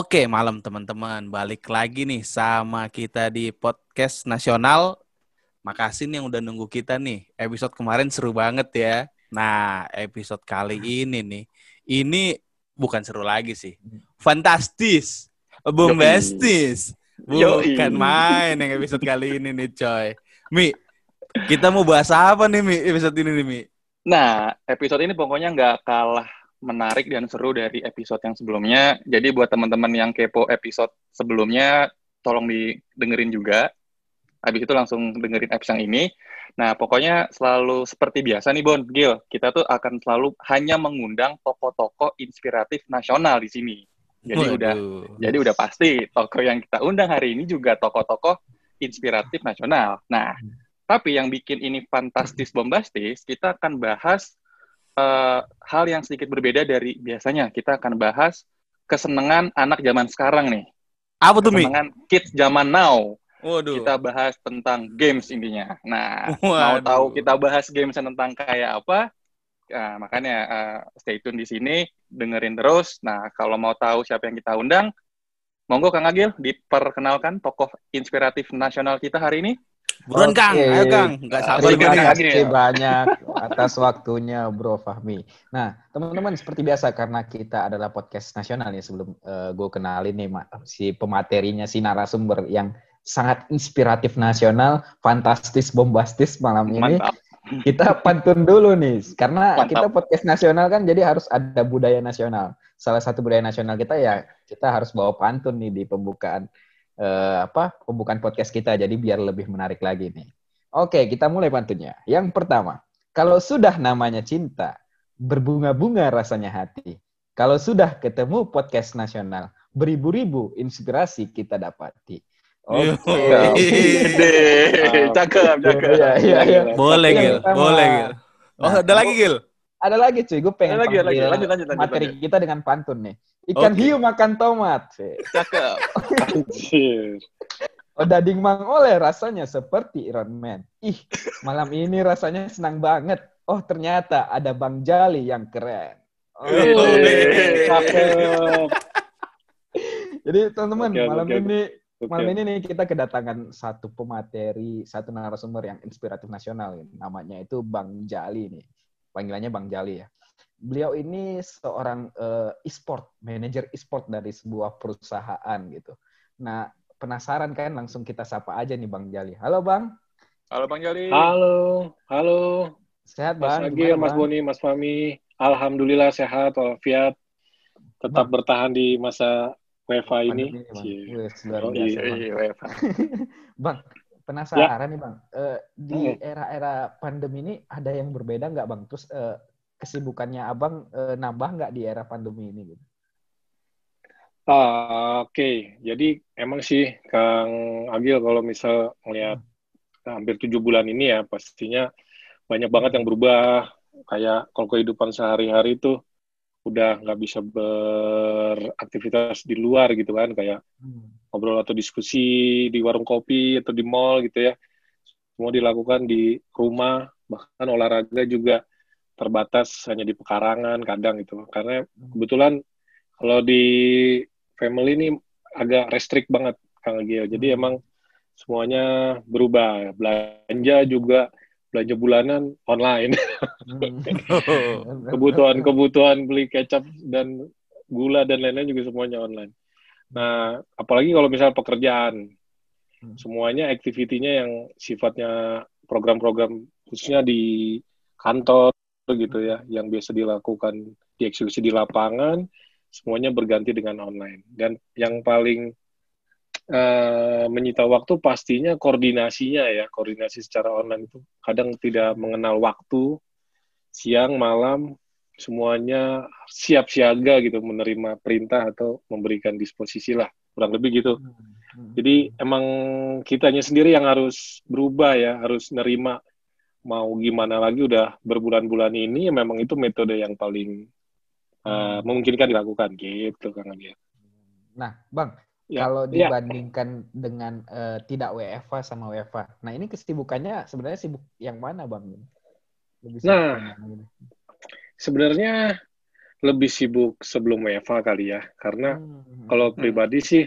Oke, malam teman-teman. Balik lagi nih sama kita di podcast nasional. Makasih nih yang udah nunggu kita nih. Episode kemarin seru banget ya. Nah, episode kali ini nih, ini bukan seru lagi sih. Fantastis. Bombastis. Bukan main yang episode kali ini nih, coy. Mi, kita mau bahas apa nih, Mi, episode ini nih, Mi? Nah, episode ini pokoknya nggak kalah menarik dan seru dari episode yang sebelumnya. Jadi buat teman-teman yang kepo episode sebelumnya, tolong didengerin juga. Habis itu langsung dengerin episode yang ini. Nah, pokoknya selalu seperti biasa nih, Bon, Gil. Kita tuh akan selalu hanya mengundang tokoh-tokoh inspiratif nasional di sini. Jadi udah Waduh. Jadi udah pasti tokoh yang kita undang hari ini juga tokoh-tokoh inspiratif nasional. Nah, tapi yang bikin ini fantastis bombastis, kita akan bahas eh, hal yang sedikit berbeda dari biasanya. Kita akan bahas kesenangan anak zaman sekarang nih. Apa tuh, Mi? Kesenangan kids zaman now. Waduh. Kita bahas tentang games intinya. Nah, mau Waduh. tahu kita bahas games tentang kayak apa? Nah, makanya eh, stay tune di sini, dengerin terus. Nah, kalau mau tahu siapa yang kita undang, monggo Kang Agil diperkenalkan tokoh inspiratif nasional kita hari ini. Buruan, Kang. Ayo, Kang. Nggak sabar Terima kasih. kasih banyak atas waktunya Bro Fahmi. Nah, teman-teman seperti biasa karena kita adalah podcast nasional ya sebelum gue kenalin nih Ma- si pematerinya si narasumber yang sangat inspiratif nasional, fantastis, bombastis malam ini. Mantap. Kita pantun dulu nih karena Mantap. kita podcast nasional kan jadi harus ada budaya nasional. Salah satu budaya nasional kita ya kita harus bawa pantun nih di pembukaan eh, apa pembukaan podcast kita jadi biar lebih menarik lagi nih. Oke, kita mulai pantunnya. Yang pertama, kalau sudah namanya cinta, berbunga-bunga rasanya hati. Kalau sudah ketemu podcast nasional, beribu-ribu inspirasi kita dapati. Oke. Gede. Cakep, cakep. Iya, iya, iya. Boleh, Gil. Boleh, Gil. Oh, Nah, ada lagi, Gil? Ada lagi cuy, gue pengen Ada lagi, lagi. Lanjut, lanjut, lanjut, materi lanjut. kita dengan pantun nih. Ikan Oke. hiu makan tomat. Cakep. Odading mang oleh rasanya seperti Iron Man. Ih, malam ini rasanya senang banget. Oh, ternyata ada Bang Jali yang keren. Oh. Jadi teman-teman, Oke, malam oke. ini Oke. malam ini nih kita kedatangan satu pemateri, satu narasumber yang inspiratif nasional. Namanya itu Bang Jali nih. Panggilannya Bang Jali ya. Beliau ini seorang eh, e-sport, manajer e-sport dari sebuah perusahaan gitu. Nah, penasaran kan langsung kita sapa aja nih Bang Jali. Halo Bang, Halo Bang Jali. Halo, halo, sehat Mas Bang? Agil, Gimana, Mas Bang? Boni, Mas Fami. Alhamdulillah sehat walafiat. Tetap bertahan di masa WFA ini. Pandemi Bang. Wes, luar Oh, biasa, Iya, Bang. iya. Bang, penasaran Ya. nih Bang. Eh, di Hmm. era-era pandemi ini ada yang berbeda nggak Bang? Terus eh, kesibukannya Abang eh, nambah nggak di era pandemi ini? Gitu? Ah, Oke, jadi emang sih Kang Agil kalau misal melihat hampir tujuh bulan ini ya pastinya banyak banget yang berubah. Kayak kalau kehidupan sehari-hari tuh udah nggak bisa beraktivitas di luar gitu kan, kayak Hmm. ngobrol atau diskusi di warung kopi atau di mall gitu ya. Semua dilakukan di rumah, bahkan olahraga juga terbatas hanya di pekarangan kadang gitu. Karena kebetulan kalau di family ini agak restrict banget Kang Gio. Jadi emang semuanya berubah. Belanja juga belanja bulanan online. Hmm. Kebutuhan-kebutuhan beli kecap dan gula dan lain-lain juga semuanya online. Nah, apalagi kalau misal pekerjaan, Hmm. semuanya activity-nya yang sifatnya program-program khususnya di kantor gitu ya, yang biasa dilakukan dieksekusi di lapangan, semuanya berganti dengan online. Dan yang paling eh, menyita waktu pastinya koordinasinya ya, koordinasi secara online itu kadang tidak mengenal waktu, siang, malam, semuanya siap siaga gitu menerima perintah atau memberikan disposisi lah kurang lebih gitu Hmm. jadi emang kitanya sendiri yang harus berubah ya harus nerima mau gimana lagi udah berbulan-bulan ini ya memang itu metode yang paling uh, memungkinkan dilakukan gitu kang. Nah, Bang, Ya, kalau ya. dibandingkan dengan eh, tidak WFA sama WFA, nah ini kesibukannya sebenarnya sibuk yang mana Bang? Lebih Nah. sibuk. Sebenarnya lebih sibuk sebelum WFA kali ya, karena Hmm. kalau pribadi sih,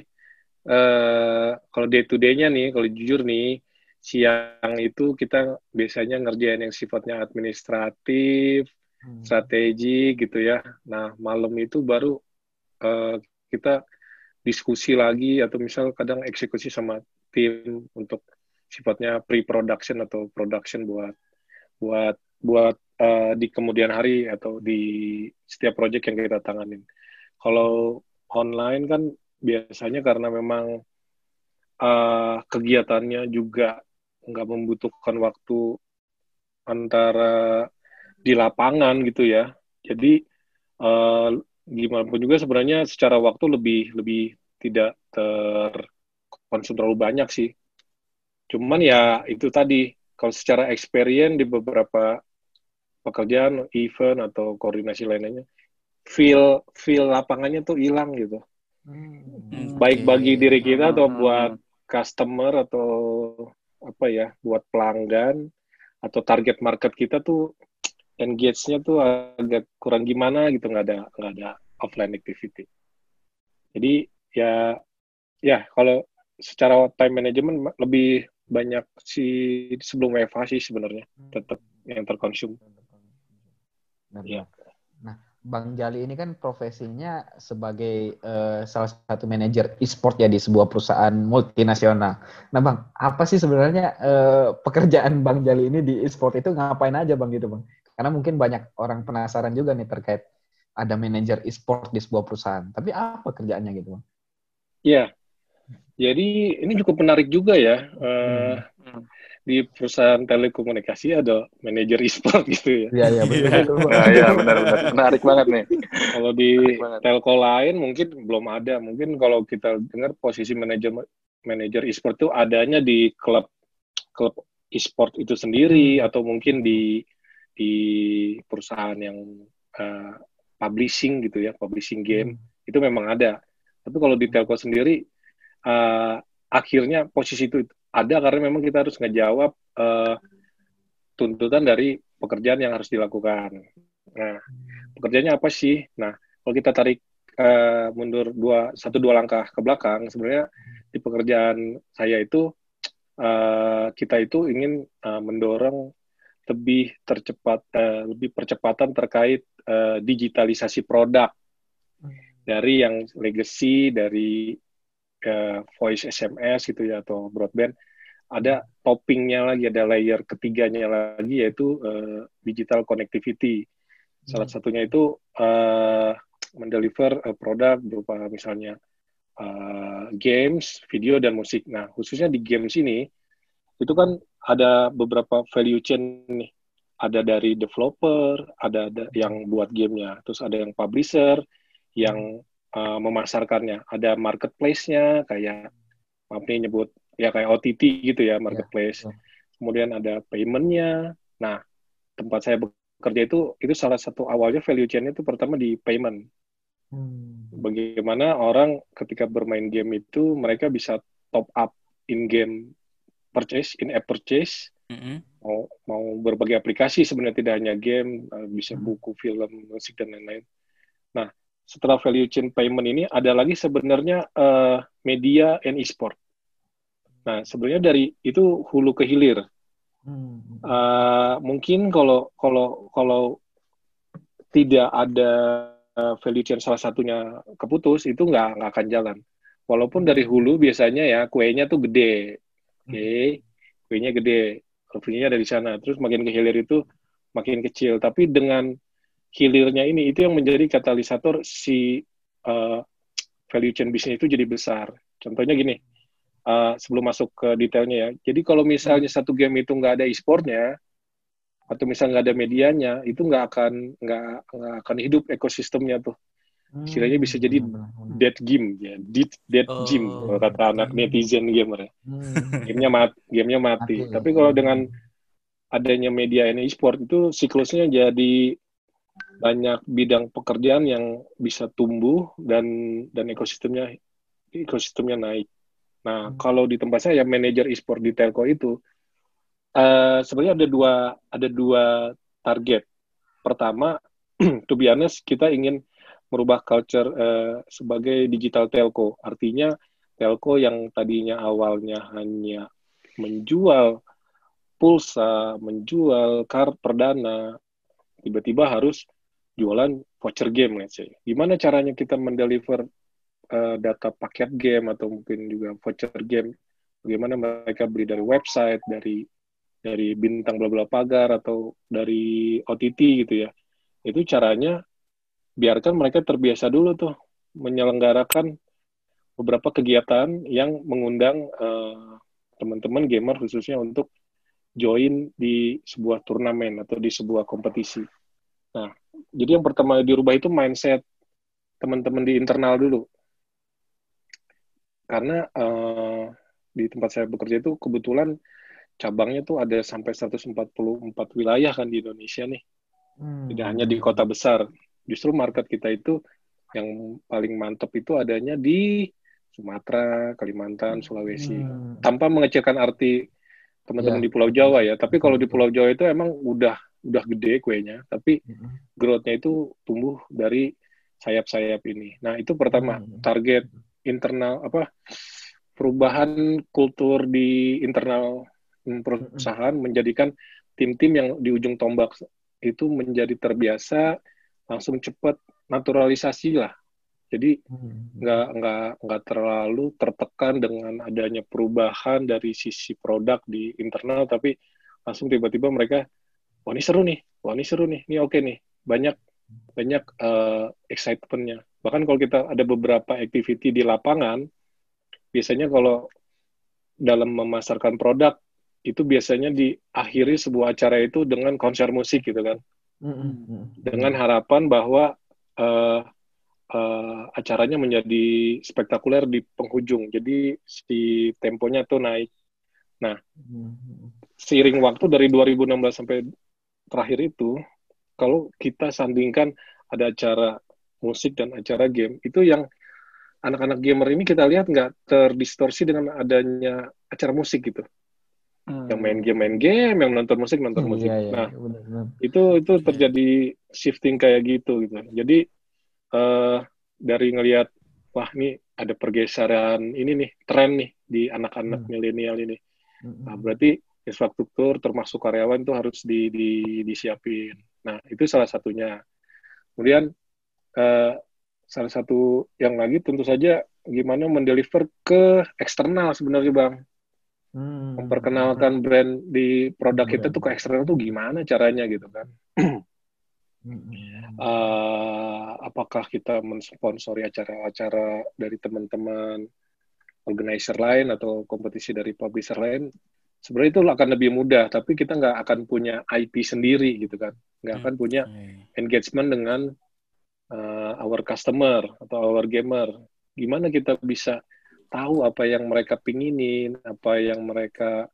eh kalau day to day-nya nih, kalau jujur nih, siang itu kita biasanya ngerjain yang sifatnya administratif, Hmm. strategi gitu ya. Nah, malam itu baru eh, kita diskusi lagi atau misal kadang eksekusi sama tim untuk sifatnya pre-production atau production buat buat buat eh, di kemudian hari atau di setiap project yang kita tanganin. Kalau online kan biasanya karena memang eh, kegiatannya juga nggak membutuhkan waktu antara di lapangan gitu ya. Jadi eh, gimana pun juga sebenarnya secara waktu lebih lebih tidak terkonsum terlalu banyak sih. Cuman ya itu tadi kalau secara experience di beberapa pekerjaan, event atau koordinasi lainnya, feel feel lapangannya tuh hilang gitu. Hmm. Baik Oke. bagi diri kita atau Hmm. buat customer atau apa ya, buat pelanggan atau target market kita tuh engage-nya tuh agak kurang gimana gitu nggak ada nggak ada offline activity. Jadi ya ya kalau secara time management lebih banyak sih sebelum WFH sih sebenarnya tetap yang terkonsum. Benar. Bang. Nah, Bang Jali ini kan profesinya sebagai eh, salah satu manajer e-sport ya di sebuah perusahaan multinasional. Nah, Bang, apa sih sebenarnya eh, pekerjaan Bang Jali ini di e-sport itu ngapain aja, Bang gitu, Bang? Karena mungkin banyak orang penasaran juga nih terkait ada manajer e-sport di sebuah perusahaan. Tapi apa kerjaannya gitu, Bang? Iya. Jadi ini cukup menarik juga ya. Eh, Hmm. Di perusahaan telekomunikasi ada manajer e-sport gitu ya. Iya, iya, betul, Iya. iya benar-benar menarik banget nih. Kalau di telco lain mungkin belum ada. Mungkin kalau kita dengar posisi manajer manajer e-sport itu adanya di klub klub e-sport itu sendiri atau mungkin di di perusahaan yang eh, publishing gitu ya, publishing game itu memang ada. Tapi kalau di telco sendiri eh, akhirnya posisi itu ada karena memang kita harus ngejawab eh, tuntutan dari pekerjaan yang harus dilakukan. Nah, pekerjaannya apa sih? Nah, kalau kita tarik eh, mundur dua satu dua langkah ke belakang, sebenarnya di pekerjaan saya itu eh, kita itu ingin eh, mendorong lebih tercepat, eh, lebih percepatan terkait eh, digitalisasi produk dari yang legacy, dari eh, voice SMS gitu ya atau broadband, ada toppingnya lagi, ada layer ketiganya lagi yaitu eh, digital connectivity. Salah satunya itu eh, mendeliver eh, produk berupa misalnya eh, games, video dan musik. Nah, khususnya di games ini itu kan ada beberapa value chain nih. Ada dari developer, ada, ada yang buat gamenya, terus ada yang publisher, yang uh, memasarkannya. Ada marketplace-nya, kayak maaf nih nyebut, ya kayak OTT gitu ya, marketplace. betul. Kemudian ada payment-nya. Nah, tempat saya bekerja itu, itu salah satu awalnya value chain itu pertama di payment. Hmm. Bagaimana orang ketika bermain game itu, mereka bisa top up in-game purchase, in-app purchase, Mm-mm. mau mau berbagai aplikasi sebenarnya tidak hanya game eh, bisa Hmm. buku film musik dan lain-lain nah setelah value chain payment ini ada lagi sebenarnya eh, media and e-sport nah sebenarnya dari itu hulu ke hilir. Eh, mungkin kalau kalau kalau tidak ada value chain salah satunya keputus itu nggak nggak akan jalan walaupun dari hulu biasanya ya kuenya tuh gede oke kuenya gede. Revenue-nya dari sana. Terus makin ke hilir itu makin kecil. Tapi dengan hilirnya ini itu yang menjadi katalisator si eh, value chain bisnis itu jadi besar. Contohnya gini eh, sebelum masuk ke detailnya ya. Jadi kalau misalnya satu game itu nggak ada e-sportnya atau misalnya nggak ada medianya itu nggak akan nggak akan hidup ekosistemnya tuh istilahnya bisa jadi dead game ya dead dead Oh. gym kalau kata anak netizen gamer ya Hmm. gamenya mati gamenya mati Mati. tapi kalau dengan adanya media ini e-sport itu siklusnya jadi banyak bidang pekerjaan yang bisa tumbuh dan dan ekosistemnya ekosistemnya naik. Nah, Hmm. kalau di tempat saya manajer e-sport di telco itu eh, sebenarnya ada dua ada dua target. Pertama, to be honest, kita ingin merubah culture uh, sebagai digital telco. Artinya telco yang tadinya awalnya hanya menjual pulsa, menjual kart perdana, tiba-tiba harus jualan voucher game, let's say. Gimana caranya kita mendeliver uh, data paket game atau mungkin juga voucher game? Bagaimana mereka beli dari website, dari dari bintang bla bla pagar atau dari OTT gitu ya. Itu caranya biarkan mereka terbiasa dulu tuh menyelenggarakan beberapa kegiatan yang mengundang uh, teman-teman gamer khususnya untuk join di sebuah turnamen atau di sebuah kompetisi. Nah, jadi yang pertama dirubah itu mindset teman-teman di internal dulu. Karena uh, di tempat saya bekerja itu kebetulan cabangnya tuh ada sampai 144 wilayah kan di Indonesia nih. Hmm. Tidak hanya di kota besar. Justru market kita itu yang paling mantap itu adanya di Sumatera, Kalimantan, Sulawesi. Hmm. Tanpa mengecilkan arti teman-teman yeah. di Pulau Jawa ya. Tapi kalau di Pulau Jawa itu emang udah udah gede kuenya, tapi hmm. growth-nya itu tumbuh dari sayap-sayap ini. Nah, itu pertama hmm. target internal apa perubahan kultur di internal perusahaan menjadikan tim-tim yang di ujung tombak itu menjadi terbiasa langsung cepat naturalisasi lah jadi hmm. nggak hmm. nggak nggak terlalu tertekan dengan adanya perubahan dari sisi produk di internal, tapi langsung tiba-tiba mereka, wah ini seru nih, wah ini seru nih, ini oke nih, banyak banyak uh, excitementnya. Bahkan kalau kita ada beberapa activity di lapangan, biasanya kalau dalam memasarkan produk itu biasanya diakhiri sebuah acara itu dengan konser musik gitu kan, dengan harapan bahwa uh, uh, acaranya menjadi spektakuler di penghujung. Jadi si temponya tuh naik. Nah, seiring waktu dari 2016 sampai terakhir itu, kalau kita sandingkan ada acara musik dan acara game, itu yang anak-anak gamer ini kita lihat nggak terdistorsi dengan adanya acara musik gitu. Hmm. Yang main game main game, yang nonton musik nonton hmm, musik. Iya, iya, nah, benar, benar. itu itu terjadi shifting kayak gitu gitu. Jadi uh, dari ngelihat wah ini ada pergeseran ini nih tren nih di anak-anak hmm. milenial ini. Hmm. Nah, berarti infrastruktur termasuk karyawan itu harus di, di, disiapin. Nah, itu salah satunya. Kemudian uh, salah satu yang lagi tentu saja gimana mendeliver ke eksternal sebenarnya Bang. Hmm. Memperkenalkan brand di produk kita tuh ke eksternal tuh gimana caranya gitu kan. Uh, apakah kita mensponsori acara-acara dari teman-teman organizer lain atau kompetisi dari publisher lain? Sebenarnya itu akan lebih mudah, tapi kita nggak akan punya IP sendiri gitu kan, nggak akan punya engagement dengan uh, our customer atau our gamer. Gimana kita bisa tahu apa yang mereka pinginin, apa yang mereka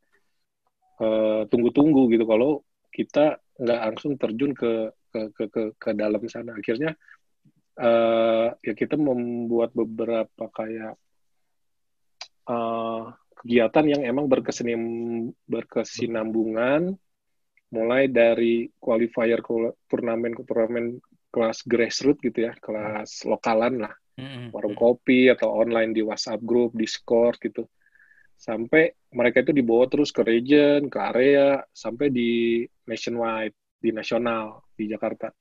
uh, tunggu-tunggu gitu. Kalau kita nggak langsung terjun ke ke ke ke, ke dalam sana. Akhirnya uh, ya kita membuat beberapa kayak uh, kegiatan yang emang berkesenim berkesinambungan. Mulai dari qualifier turnamen turnamen kelas grassroots gitu ya kelas lokalan lah mm-hmm. warung kopi atau online di WhatsApp group Discord gitu sampai mereka itu dibawa terus ke region ke area sampai di nationwide di nasional di Jakarta.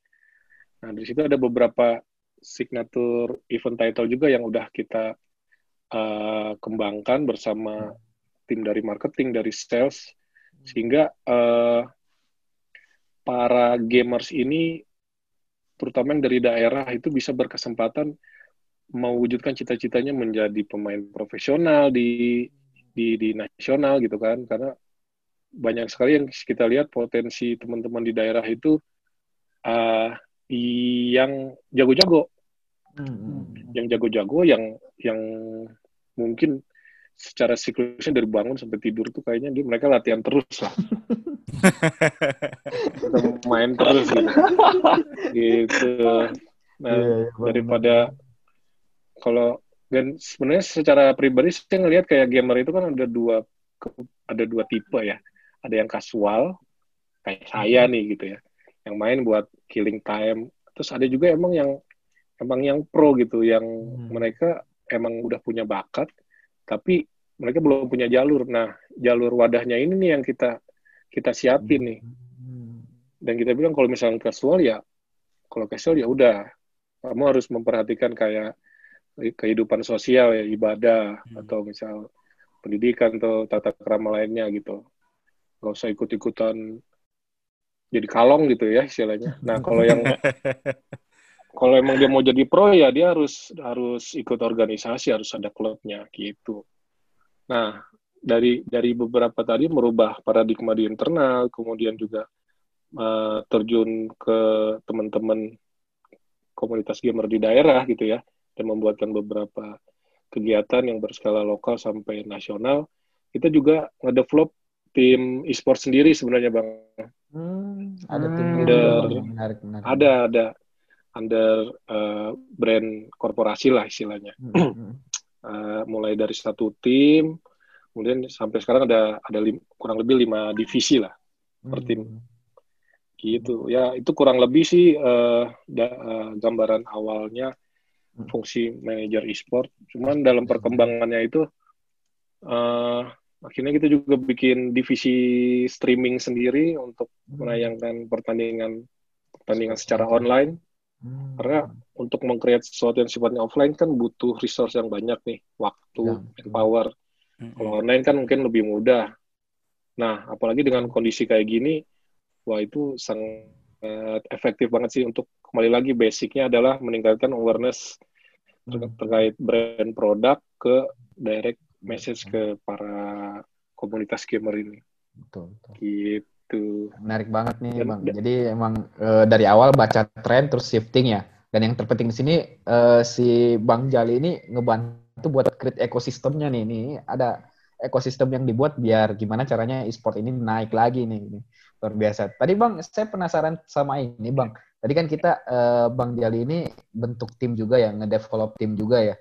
Nah, di situ ada beberapa signature event title juga yang udah kita uh, kembangkan bersama tim dari marketing, dari sales, sehingga uh, para gamers ini, terutama yang dari daerah, itu bisa berkesempatan mewujudkan cita-citanya menjadi pemain profesional di di di nasional gitu kan karena banyak sekali yang kita lihat potensi teman-teman di daerah itu uh, yang jago-jago, hmm. yang jago-jago, yang yang mungkin secara siklusnya dari bangun sampai tidur tuh kayaknya dia mereka latihan terus lah. main terus gitu. gitu. Nah, yeah, yeah, daripada kalau dan sebenarnya secara pribadi saya ngelihat kayak gamer itu kan ada dua ada dua tipe ya. Ada yang kasual kayak saya nih gitu ya yang main buat killing time terus ada juga emang yang emang yang pro gitu yang Hmm. mereka emang udah punya bakat tapi mereka belum punya jalur nah jalur wadahnya ini nih yang kita kita siapin nih Hmm. dan kita bilang kalau misalnya casual ya kalau casual ya udah kamu harus memperhatikan kayak kehidupan sosial ya ibadah Hmm. atau misal pendidikan atau tata krama lainnya gitu. Nggak usah ikut-ikutan jadi kalong gitu ya istilahnya. Nah kalau yang kalau emang dia mau jadi pro ya dia harus harus ikut organisasi harus ada klubnya gitu. Nah dari dari beberapa tadi merubah paradigma di internal kemudian juga eh, terjun ke teman-teman komunitas gamer di daerah gitu ya dan membuatkan beberapa kegiatan yang berskala lokal sampai nasional kita juga ngedevelop tim e-sport sendiri sebenarnya bang Hmm, ada Hmm. timnya Under- menarik, menarik. ada ada under eh, brand korporasi lah istilahnya Hmm, hmm. Eh, mulai dari satu tim kemudian sampai sekarang ada ada lim- kurang lebih lima divisi lah Per tim. Hmm. gitu ya itu kurang lebih sih eh, da- eh, gambaran awalnya Hmm. Fungsi manajer e-sport cuman dalam perkembangannya itu eh, akhirnya kita juga bikin divisi streaming sendiri untuk menayangkan pertandingan pertandingan secara online Hmm. Karena untuk meng-create sesuatu yang sifatnya offline kan butuh resource yang banyak nih, waktu, Ya, power. Mm-mm. Kalau online kan mungkin lebih mudah. Nah, apalagi dengan kondisi kayak gini, wah itu sangat efektif banget sih untuk kembali lagi basicnya adalah meningkatkan awareness ter- Hmm. terkait brand produk ke direct message ke para komunitas gamer ini. Betul, betul. Gitu. Menarik banget nih, Dan- Bang. dan- Jadi emang eh, dari awal baca tren terus shifting ya. Dan yang terpenting di sini eh, si Bang Jali ini ngebantu buat create ekosistemnya nih. Nih ada ekosistem yang dibuat biar gimana caranya e-sport ini naik lagi nih. Ini Luar biasa. Tadi Bang, saya penasaran sama ini, Bang. Tadi kan kita eh, Bang Jali ini bentuk tim juga ya, ngedevelop tim juga ya.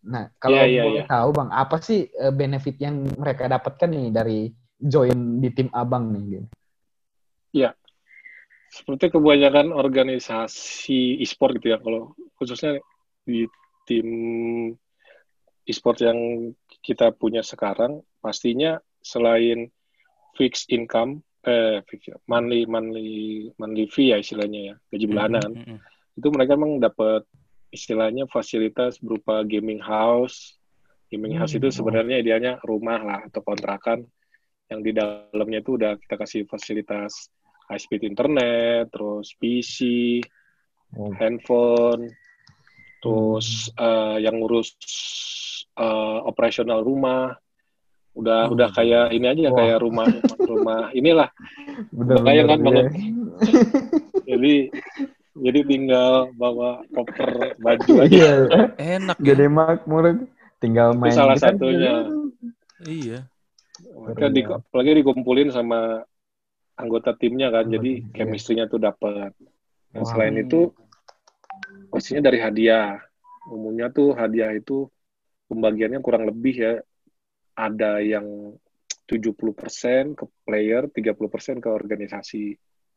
Nah, kalau Iya, iya, boleh iya. tahu Bang, apa sih eh, benefit yang mereka dapatkan nih dari join di tim Abang nih? gitu? seperti kebanyakan organisasi e-sport gitu ya kalau khususnya di tim e-sport yang kita punya sekarang pastinya selain fixed income eh monthly monthly monthly fee ya istilahnya ya gaji bulanan Mm-mm. itu mereka memang dapat istilahnya fasilitas berupa gaming house gaming house Hmm. itu sebenarnya idealnya rumah lah atau kontrakan yang di dalamnya itu udah kita kasih fasilitas high speed internet, terus PC, Oh. handphone, terus eh, yang ngurus eh, operasional rumah, udah udah kayak ini aja Wah. kayak rumah rumah inilah. Bener, Kebayang kan, bener, Bang? iya. Jadi jadi tinggal bawa koper baju aja. Iya, Enak ya. gede makmur. Tinggal main. salah gitu kan. satunya. Iya. Mereka di, apalagi dikumpulin sama anggota timnya kan, jadi iya. chemistry-nya tuh dapat. Dan Wah. selain itu, pastinya dari hadiah. Umumnya tuh hadiah itu pembagiannya kurang lebih ya, ada yang 70% ke player, 30% ke organisasi.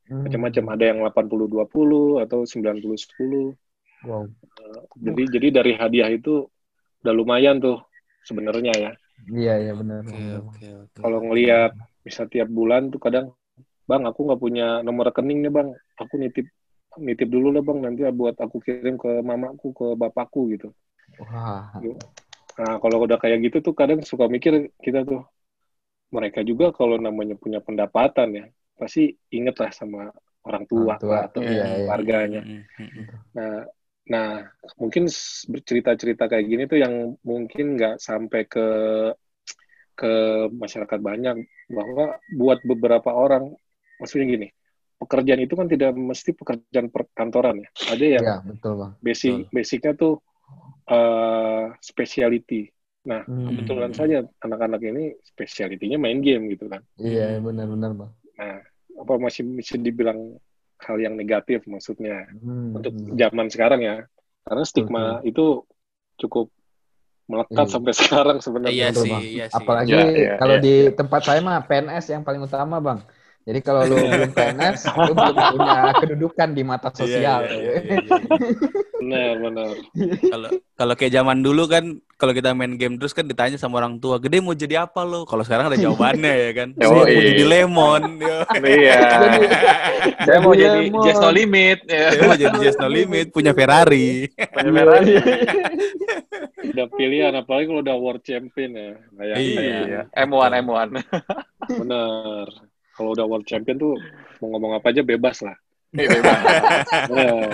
Hmm. Macam-macam, ada yang 80-20 atau 90-10. Wow. Jadi jadi dari hadiah itu udah lumayan tuh sebenarnya ya. Iya, iya benar. Oke, benar. oke, oke. Kalau ngelihat bisa tiap bulan tuh kadang bang aku nggak punya nomor rekening nih bang aku nitip nitip dulu lah bang nanti buat aku kirim ke mamaku ke bapakku gitu Wah. Nah kalau udah kayak gitu tuh kadang suka mikir kita tuh mereka juga kalau namanya punya pendapatan ya pasti inget lah sama orang tua, Orang tua, atau iya, iya. keluarganya Mm-mm, mm-mm. Nah, nah mungkin s- cerita-cerita kayak gini tuh yang mungkin nggak sampai ke ke masyarakat banyak bahwa buat beberapa orang maksudnya gini pekerjaan itu kan tidak mesti pekerjaan perkantoran ya ada yang Iya, betul, Bang. basic Betul. basicnya tuh eh speciality. Nah Hmm. kebetulan Hmm. saja anak-anak ini speciality-nya main game gitu kan. Iya, Hmm. benar-benar, Bang. Nah apa masih bisa dibilang hal yang negatif maksudnya Hmm. untuk zaman sekarang ya karena stigma itu cukup melekat Iya. sampai sekarang sebenarnya Iya sih, Bang. iya sih. Apalagi Ya, ya, kalau ya, di tempat saya mah PNS yang paling utama, Bang. Jadi kalau lu belum PNS, lu belum punya kedudukan di mata Iya, sosial. iya, iya, iya, iya. Benar, benar. Kalau kalau kayak zaman dulu kan kalau kita main game terus kan ditanya sama orang tua, "Gede mau jadi apa lo?" Kalau sekarang ada jawabannya ya kan. Saya mau jadi lemon. Iya. Saya mau Jadi. Just No Limit. Ya. Saya mau jadi Just No Limit, punya Ferrari. Punya merah. Udah pilihan, apalagi kalau udah world champion ya. Kayak Iya. Iya. M1, M1. benar. Kalau udah world champion tuh mau ngomong apa aja bebas lah. Iya, bebas. Nah,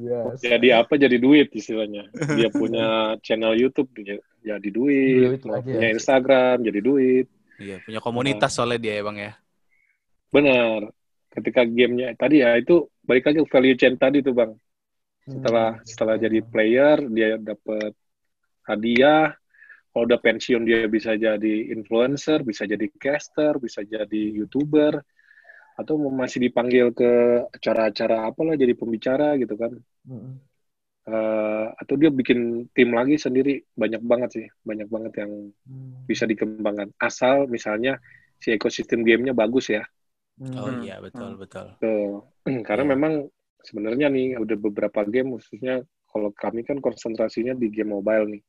Yes. jadi apa jadi duit istilahnya. Dia punya channel YouTube dia- jadi duit, Duit punya ya. Instagram jadi duit. Iya, punya komunitas soalnya dia ya, Bang ya. Benar. Ketika gamenya tadi ya itu balik lagi ke value chain tadi tuh bang. Setelah Hmm. setelah jadi player dia dapat hadiah. Kalau udah pensiun dia bisa jadi influencer, bisa jadi caster, bisa jadi youtuber, atau masih dipanggil ke acara-acara apalah jadi pembicara gitu kan. Hmm. Eh, atau dia bikin tim lagi sendiri banyak banget sih, banyak banget yang Hmm. bisa dikembangkan. Asal misalnya si ekosistem gamenya bagus ya. Hmm. Oh Hmm. iya, betul, Hmm. betul. Tuh. Karena Iya. memang sebenarnya nih udah beberapa game khususnya kalau kami kan konsentrasinya di game mobile nih.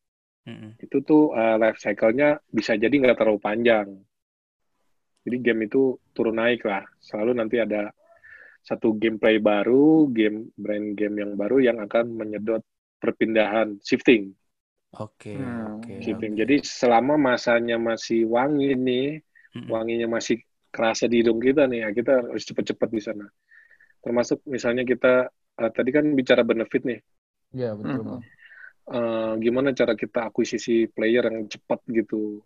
Mm-mm. Itu tuh uh, life cycle-nya bisa jadi nggak terlalu panjang. Jadi game itu turun naik lah. Selalu nanti ada satu gameplay baru, game brand game yang baru yang akan menyedot perpindahan shifting. Oke, Hmm. oke. shifting. oke. Jadi selama masanya masih wangi nih, Mm-mm. wanginya masih kerasa di hidung kita nih, ya kita harus cepet-cepet di sana. Termasuk misalnya kita eh, tadi kan bicara benefit nih, Iya, betul, Hmm. Eh, gimana cara kita akuisisi player yang cepat gitu,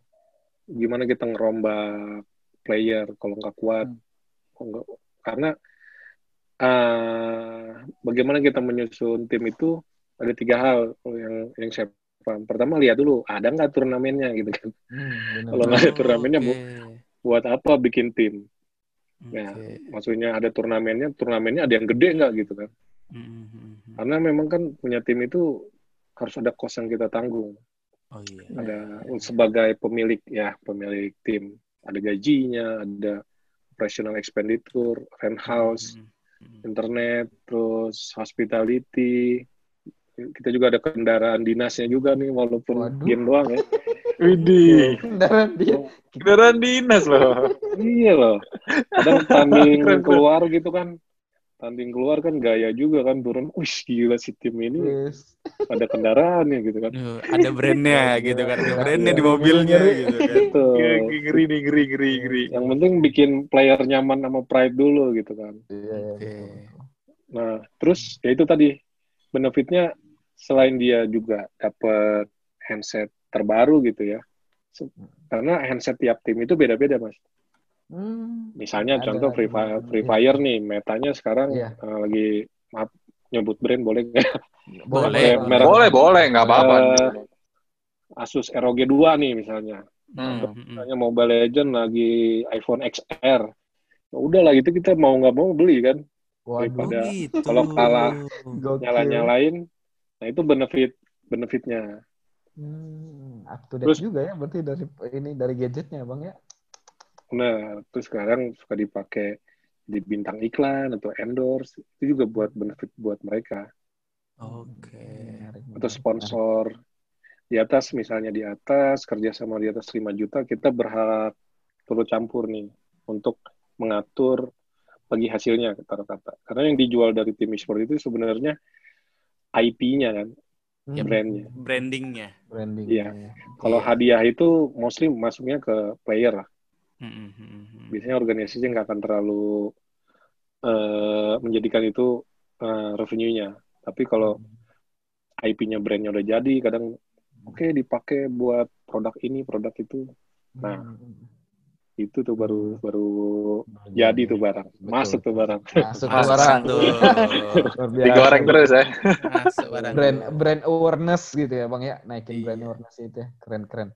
gimana kita ngerombak player kalau nggak kuat, Hmm. karena eh, bagaimana kita menyusun tim itu ada tiga hal yang yang saya paham. Pertama lihat dulu ada nggak turnamennya gitu kan. Hmm. Kalau nggak ada turnamennya, Bu, Oke, buat apa bikin tim? Ya. oke. maksudnya ada turnamennya, turnamennya ada yang gede nggak gitu kan? Mm-mm. Karena memang kan punya tim itu harus ada kos yang kita tanggung. Oh iya. Ada sebagai pemilik ya pemilik tim, ada gajinya, ada operational expenditure, rent house, Mm-mm. internet, terus hospitality. Kita juga ada kendaraan dinasnya juga nih, walaupun Waduh. game doang ya. Widih. Kendaraan dia. Kendaraan dinas loh. iya loh. Kadang tanding keluar gitu kan, tanding keluar kan gaya juga kan turun. Wih gila si tim ini Wis. ada kendaraannya gitu kan. Ada brandnya gitu kan, ada brandnya di Iya, mobilnya ngeri. gitu kan. Gitu. Ngeri nih, ngeri, ngeri, ngeri. Yang penting bikin player nyaman sama pride dulu gitu kan. Iya, iya, betul. Nah, terus ya itu tadi benefitnya selain dia juga dapat handset terbaru gitu ya. Karena handset tiap tim itu beda-beda, Mas. Hmm. Misalnya Ada contoh Free Fire, Free Fire nih, metanya sekarang Iya. eh, lagi maaf nyebut brand boleh nggak? Boleh, merek- Boleh, boleh, nggak apa-apa. Eh, Asus ROG 2 nih misalnya. Hmm. Mm-mm. Misalnya Mobile Legend lagi iPhone XR. Ya udah lah itu kita mau nggak mau beli kan. Oh Waduh, Daripada gitu. kalau kalah. Nyala-nyalain. Nah, itu benefit benefitnya. Hmm, up to date Terus- juga ya berarti dari ini dari gadgetnya bang ya. Nah, terus sekarang suka dipakai di bintang iklan atau endorse. Itu juga buat benefit buat mereka. Oke. Menarik, Atau sponsor di atas misalnya di atas kerjasama di atas 5 juta kita berhak turut campur nih untuk mengatur bagi hasilnya kata-kata. Karena yang dijual dari tim e-sport itu sebenarnya IP-nya kan, Ya, brandnya. Brandingnya. branding. Iya. ya. Kalau Iya. hadiah itu mostly masuknya ke player lah. Biasanya organisasi nggak akan terlalu eh, menjadikan itu eh, revenue-nya. Tapi kalau IP-nya brandnya udah jadi, kadang oke dipakai buat produk ini, produk itu. Nah, Hmm, itu tuh baru baru baru jadi tuh barang. Betul. Masuk tuh barang. Masuk tuh barang. Tuh. Digoreng terus ya. Masuk barang. Brand brand awareness gitu ya bang ya naikin Iya. brand awareness itu ya keren keren.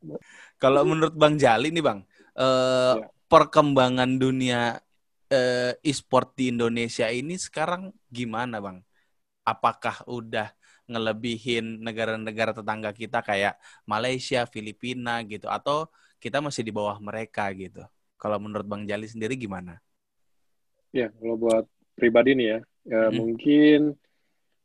Kalau menurut Bang Jali nih Bang, eh, Ya. perkembangan dunia eh, e-sport di Indonesia ini sekarang gimana Bang? Apakah udah ngelebihin negara-negara tetangga kita kayak Malaysia, Filipina gitu, atau kita masih di bawah mereka gitu? Kalau menurut Bang Jali sendiri gimana? Ya, kalau buat pribadi nih ya, ya Mhm. mungkin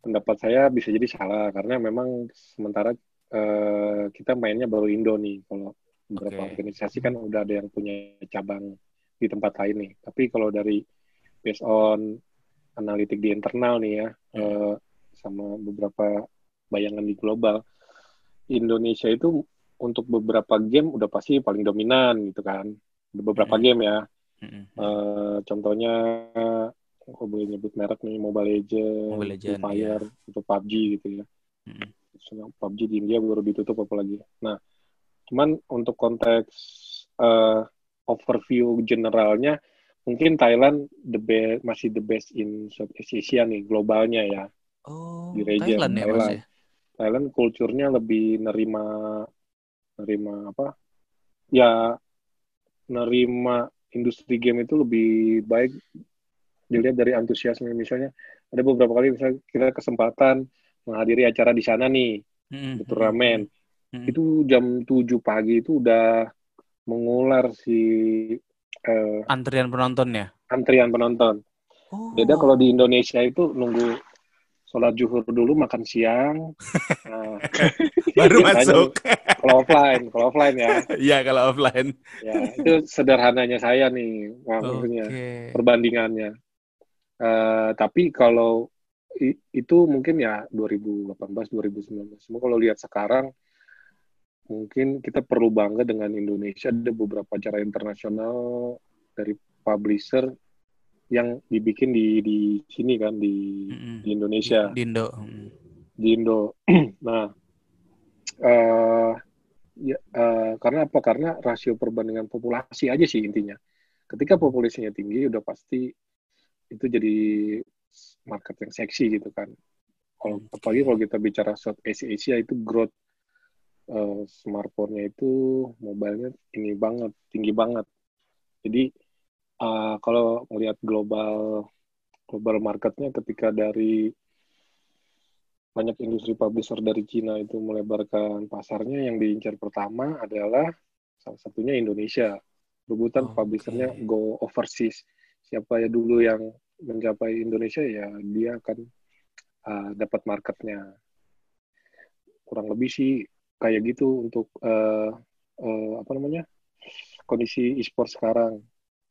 pendapat saya bisa jadi salah karena memang sementara eh, kita mainnya baru Indo nih. Kalau beberapa Oke. organisasi kan udah ada yang punya cabang di tempat lain nih. Tapi kalau dari based on analitik di internal nih ya, eh, sama beberapa bayangan di global, Indonesia itu untuk beberapa game udah pasti paling dominan gitu kan. Beberapa Mhm. game ya. Mm-mm. Eh, contohnya aku boleh nyebut merek nih Mobile Legends, Mobile Free Legend, Fire, atau PUBG gitu ya. Terus PUBG di India baru ditutup apalagi. Nah, cuman untuk konteks eh, overview generalnya, mungkin Thailand the best masih the best in Southeast Asia nih globalnya ya. Oh, Di region Thailand ya Thailand. ya? Thailand kulturnya lebih nerima nerima apa? Ya nerima industri game itu lebih baik dilihat dari antusiasme misalnya ada beberapa kali misalnya kita kesempatan menghadiri acara di sana nih Mm-mm. di turnamen Mm-mm. itu jam 7 pagi itu udah mengular si eh, Antrian penontonnya. antrian penonton. Oh. Beda kalau di Indonesia itu nunggu sholat zuhur dulu makan siang. Nah, baru masuk. kalau offline, kalau offline ya. Iya kalau offline. Ya, itu sederhananya saya nih maksudnya Oke. perbandingannya. Eh, tapi kalau itu mungkin ya 2018 2019. Semua kalau lihat sekarang mungkin kita perlu bangga dengan Indonesia ada beberapa acara internasional dari publisher yang dibikin di di sini kan di di Indonesia Di Indo. Mm. di Indo. nah, eh ya, eh, karena apa? Karena rasio perbandingan populasi aja sih intinya. Ketika populasinya tinggi, udah pasti itu jadi market yang seksi gitu kan. Kalau apalagi kalau kita bicara Southeast Asia itu growth eh, smartphone-nya itu mobilenya ini banget, tinggi banget. Jadi eh, kalau melihat global global marketnya ketika dari banyak industri publisher dari Cina itu melebarkan pasarnya yang diincar pertama adalah salah satunya Indonesia. Rebutan Oke. publishernya go overseas. Siapa ya dulu yang mencapai Indonesia ya dia akan uh, dapat marketnya. Kurang lebih sih kayak gitu untuk uh, uh, apa namanya kondisi e-sport sekarang.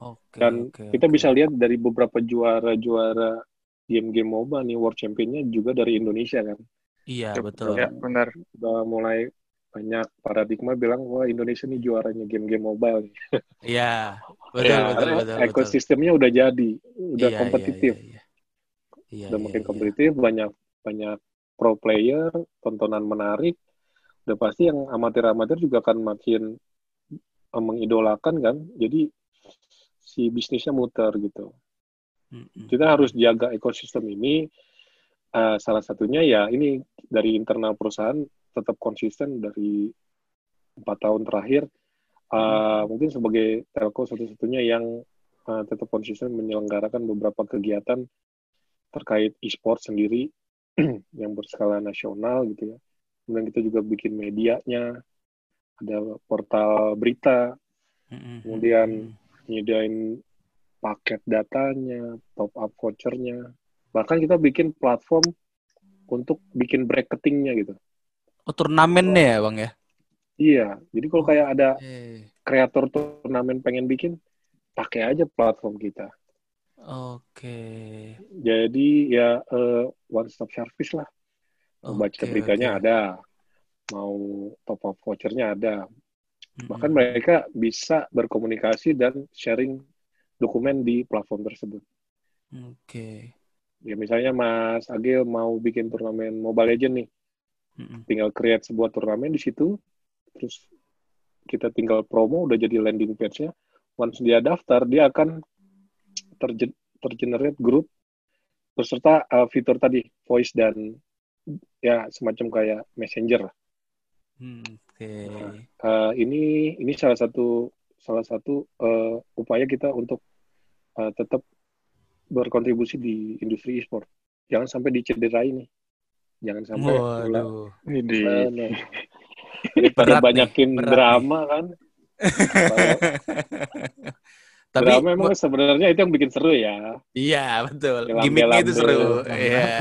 Oke. Dan oke, kita oke. bisa lihat dari beberapa juara-juara game-game MOBA nih World Championnya juga dari Indonesia kan. Iya Yep, betul. Ya, benar. Udah mulai banyak paradigma bilang wah Indonesia nih juaranya game-game mobile nih. Iya betul Ya, betul Karena betul. betul. ekosistemnya udah jadi, udah Iya, kompetitif, Iya, iya, iya. udah Iya, makin iya, kompetitif, banyak banyak pro player, tontonan menarik. Udah pasti yang amatir-amatir juga akan makin eh, mengidolakan kan. Jadi si bisnisnya muter gitu. Kita harus jaga ekosistem ini. Eh, salah satunya ya ini dari internal perusahaan tetap konsisten dari empat tahun terakhir. Eh, mungkin sebagai telco satu-satunya yang eh, tetap konsisten menyelenggarakan beberapa kegiatan terkait e-sport sendiri yang berskala nasional gitu ya. Kemudian kita juga bikin medianya, ada portal berita, kemudian nyediain paket datanya, top up vouchernya. Bahkan kita bikin platform untuk bikin bracketingnya gitu. Oh turnamennya ya bang ya. Iya, jadi kalau kayak ada kreator turnamen pengen bikin, pakai aja platform kita. Oke. Jadi ya eh, one stop service lah. Mau baca Oke, beritanya ada, mau top up vouchernya ada. Bahkan Mm-mm. mereka bisa berkomunikasi dan sharing dokumen di platform tersebut. Oke. Ya misalnya Mas Agil mau bikin turnamen Mobile Legend nih, Mm-mm. tinggal create sebuah turnamen di situ, terus kita tinggal promo udah jadi landing page-nya. Once dia daftar, dia akan terge- tergenerate grup beserta uh, fitur tadi voice dan ya semacam kayak messenger. Hmm, Oke. Uh, ini ini salah satu salah satu uh, upaya kita untuk uh, tetap berkontribusi di industri e-sport. Jangan sampai dicederai nih. Jangan sampai Waduh. Ini nah. Berat nih, banyakin berat drama kan, Tapi drama memang sebenarnya itu yang bikin seru ya. iya betul. Gelam-gelam Gimiknya itu seru. Iya.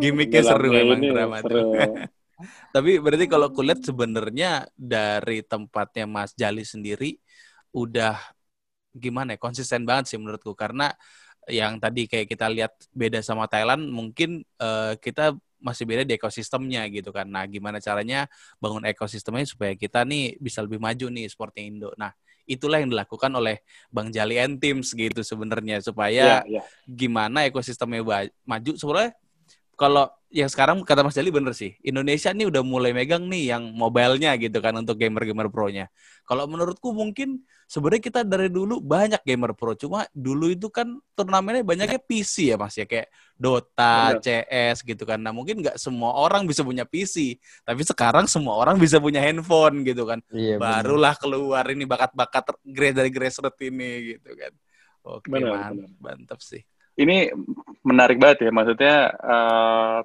Gimiknya seru memang drama itu. seru. Tapi berarti kalau kulihat sebenarnya dari tempatnya Mas Jali sendiri udah gimana ya konsisten banget sih menurutku karena yang tadi kayak kita lihat beda sama Thailand mungkin eh, kita masih beda di ekosistemnya gitu kan. Nah, gimana caranya bangun ekosistemnya supaya kita nih bisa lebih maju nih seperti Indo. Nah, itulah yang dilakukan oleh Bang Jali and Teams gitu sebenarnya supaya Iya, iya. gimana ekosistemnya maju sebenarnya kalau yang sekarang kata Mas Jali bener sih Indonesia nih udah mulai megang nih yang mobilenya gitu kan untuk gamer-gamer pro-nya. Kalau menurutku mungkin sebenarnya kita dari dulu banyak gamer pro cuma dulu itu kan turnamennya banyaknya PC ya Mas ya kayak Dota, Bener. CS gitu kan. Nah mungkin nggak semua orang bisa punya PC tapi sekarang semua orang bisa punya handphone gitu kan. Iya, barulah keluar ini bakat-bakat dari grassroots ini gitu kan. Oke Benar, man- benar. mantap sih Ini menarik banget ya, maksudnya eh,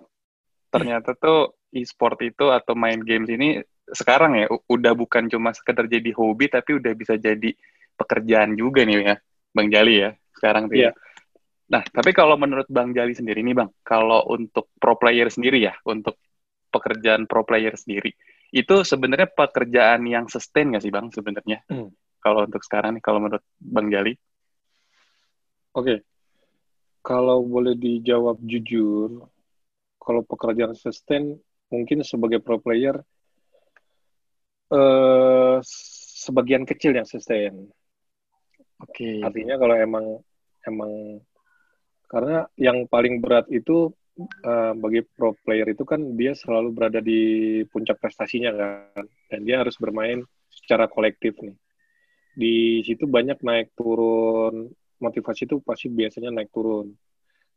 ternyata tuh e-sport itu atau main games ini sekarang ya udah bukan cuma sekedar jadi hobi tapi udah bisa jadi pekerjaan juga nih ya, Bang Jali ya sekarang tuh. ya. Iya. Nah, tapi kalau menurut Bang Jali sendiri nih Bang, kalau untuk pro player sendiri ya, untuk pekerjaan pro player sendiri, itu sebenarnya pekerjaan yang sustain nggak sih Bang sebenarnya? Hmm. Kalau untuk sekarang nih, kalau menurut Bang Jali? Oke. Kalau boleh dijawab jujur, kalau pekerjaan sustain mungkin sebagai pro player eh sebagian kecil yang sustain. Oke. Artinya kalau emang emang karena yang paling berat itu eh, bagi pro player itu kan dia selalu berada di puncak prestasinya kan dan dia harus bermain secara kolektif nih. Di situ banyak naik turun motivasi itu pasti biasanya naik turun.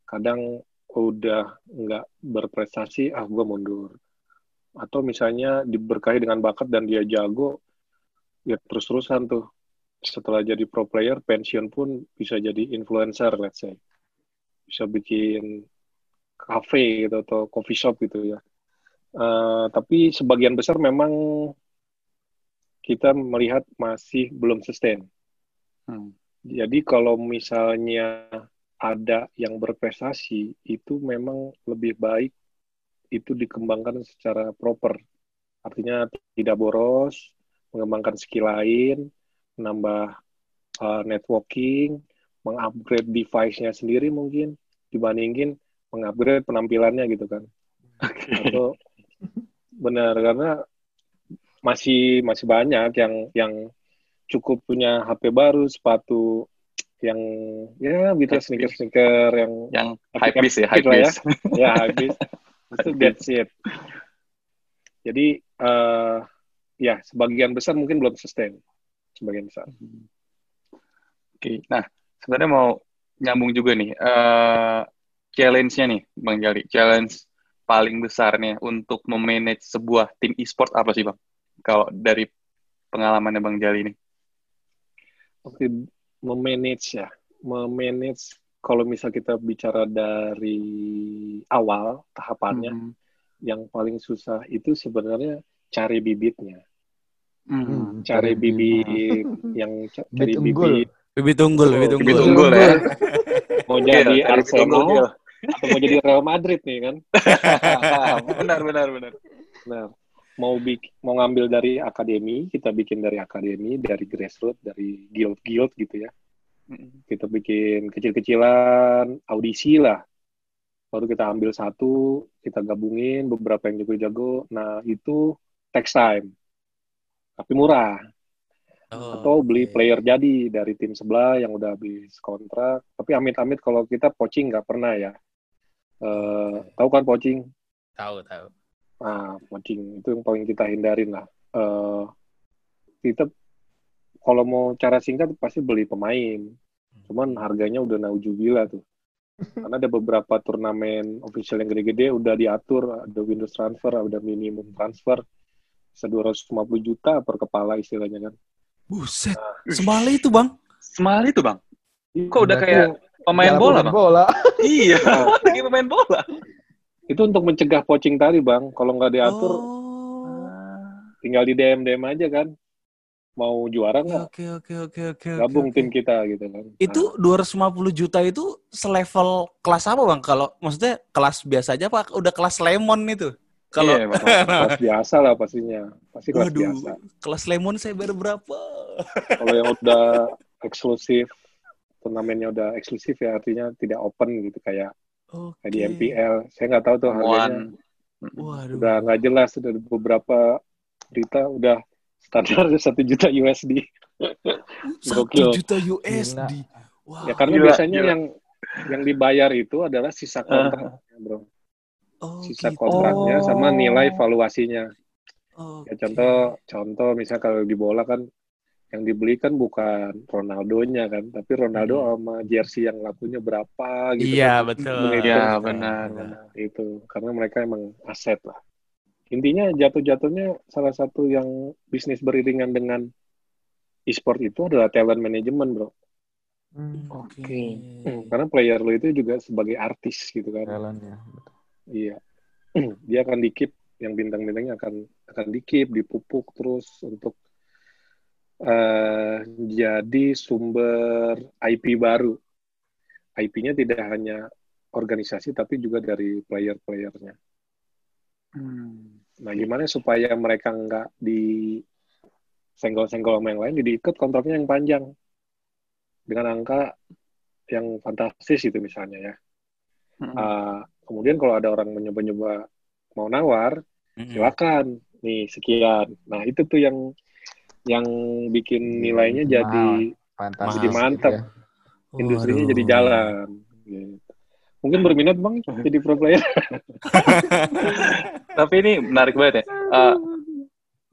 Kadang udah nggak berprestasi, ah gue mundur. Atau misalnya diberkahi dengan bakat dan dia jago, ya terus-terusan tuh setelah jadi pro player, pensiun pun bisa jadi influencer, let's say. Bisa bikin cafe gitu atau coffee shop gitu ya. Eh, tapi sebagian besar memang kita melihat masih belum sustain. Hmm. Jadi kalau misalnya ada yang berprestasi, itu memang lebih baik itu dikembangkan secara proper. Artinya tidak boros, mengembangkan skill lain, menambah uh, networking, mengupgrade device-nya sendiri mungkin dibandingin mengupgrade penampilannya gitu kan. Atau benar karena masih masih banyak yang yang cukup punya HP baru, sepatu yang ya gitu sneaker sneaker yang Yang hype beast ya, hype ya. ya habis itu that's it. Jadi eh ya sebagian besar mungkin belum sustain, sebagian besar. Oke, nah sebenarnya mau nyambung juga nih, eh challenge-nya nih, Bang Jali, challenge paling besar nih untuk memanage sebuah tim e-sport apa sih, Bang? Kalau dari pengalamannya Bang Jali nih. Oke, memanage ya, memanage kalau misal kita bicara dari awal tahapannya, Hmm. yang paling susah itu sebenarnya cari bibitnya, Hmm. cari bibit yang ca- cari Bibit unggul. bibit Bibit unggul, bibit unggul. Bibit unggul ya. mau Iya, jadi Arsenal Gil. atau mau jadi Real Madrid nih kan. benar, benar, benar. Nah, mau bik mau ngambil dari akademi, kita bikin dari akademi, dari grassroots, dari guild-guild gitu ya. Kita bikin kecil-kecilan, audisi lah. Baru kita ambil satu, kita gabungin beberapa yang jago-jago. Nah, itu takes time. Tapi murah. Oh, Atau beli oke. player jadi dari tim sebelah yang udah habis kontrak. Tapi amit-amit kalau kita poaching nggak pernah ya. Eh, tahu kan poaching? Tahu, tahu. Nah, poaching itu yang paling kita hindarin lah. Eh, kita kalau mau cara singkat pasti beli pemain. Cuman harganya udah naujubila tuh. Karena ada beberapa turnamen official yang gede-gede udah diatur, ada Windows transfer, ada minimum transfer. Bisa 250 juta per kepala istilahnya kan. Buset, semali itu bang. Semali itu, Bang. Kok udah kayak pemain bola, Bang? bola. Iya, lagi pemain bola. Itu untuk mencegah poaching tadi, Bang. Kalau nggak diatur, Oh. tinggal di DM-DM aja kan. mau juara Oke, nggak oke, oke, oke, oke. gabung oke. tim kita gitu kan. Itu 250 juta itu selevel kelas apa bang? Kalau maksudnya kelas biasa aja apa udah kelas lemon itu? Kalau Iya. Nah, kelas biasa lah pastinya, pasti kelas Waduh, biasa. kelas lemon saya bayar berapa? Kalau yang udah eksklusif, turnamennya udah eksklusif ya artinya tidak open gitu kayak Oke. kayak di MPL. Saya nggak tahu tuh harganya. One. Waduh. Udah nggak jelas, udah beberapa berita udah standar satu juta USD. Satu juta USD. Wah. Ya karena Gila, biasanya gila. yang yang dibayar itu adalah sisa kontraknya, bro. oh, Sisa gitu. kontraknya sama nilai valuasinya. Oke. Ya contoh, contoh misalnya kalau di bola kan yang dibeli kan bukan Ronaldo-nya kan, tapi Ronaldo Hmm. sama jersey yang lakunya berapa gitu. Iya kan. betul. Menghitung Iya, Betul, benar, betul. benar. Itu karena mereka emang aset lah. Intinya jatuh-jatuhnya salah satu yang bisnis beriringan dengan e-sport itu adalah talent management, bro. Hmm, Oke. Hmm, Karena player lo itu juga sebagai artis gitu kan. talent ya. Iya. Dia akan dikip yang bintang-bintangnya akan akan dikip, dipupuk terus untuk eh jadi sumber IP baru. IP-nya tidak hanya organisasi tapi juga dari player-playernya. Hmm. Nah, gimana supaya mereka nggak di senggol-senggol sama yang lain, jadi ikut kontraknya yang panjang dengan angka yang fantastis itu misalnya ya. Hmm. Ah, kemudian kalau ada orang mencoba-nyoba mau nawar, Mm-mm. silakan nih sekian. Nah itu tuh yang yang bikin nilainya Mahal. jadi Fantastis. jadi mantap. ya. industrinya Waduh. jadi jalan. Gitu. Mungkin berminat bang jadi pro player. Tapi ini menarik banget ya. Eh,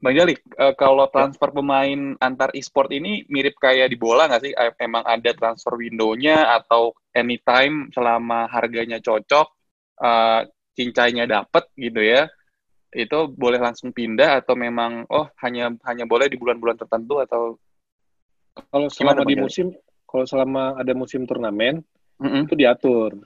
Bang Jali, eh, kalau transfer pemain antar e-sport ini mirip kayak di bola nggak sih? Emang ada transfer window-nya atau anytime selama harganya cocok, eh, cincainya dapet gitu ya, itu boleh langsung pindah atau memang oh hanya hanya boleh di bulan-bulan tertentu atau Kalau selama di musim, kalau selama ada musim turnamen Mm-mm. itu diatur.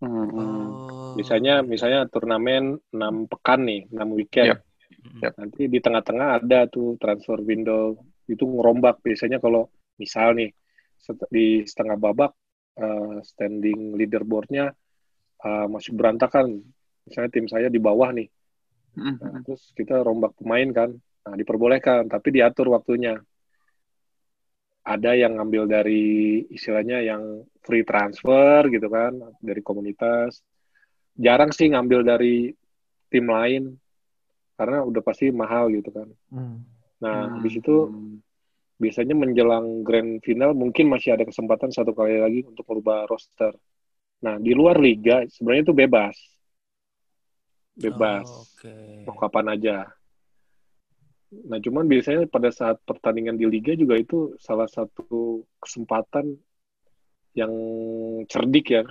Hmm. Oh. Misalnya misalnya turnamen 6 pekan nih, 6 weekend. Yap. Mm-mm. Nanti di tengah-tengah ada tuh transfer window itu ngerombak biasanya kalau misal nih set- di setengah babak eh, standing leaderboardnya eh, masih berantakan. Misalnya tim saya di bawah nih. Mm-mm. Nah, terus kita rombak pemain kan. Nah, diperbolehkan tapi diatur waktunya. Ada yang ngambil dari istilahnya yang free transfer gitu kan dari komunitas. Jarang sih ngambil dari tim lain karena udah pasti mahal gitu kan. Hmm. Nah, Hmm. habis itu biasanya menjelang grand final mungkin masih ada kesempatan satu kali lagi untuk merubah roster. Nah, di luar liga sebenarnya itu bebas. Bebas. Oh, Oke. Mau kapan aja. Nah, cuman biasanya pada saat pertandingan di liga juga itu salah satu kesempatan yang cerdik ya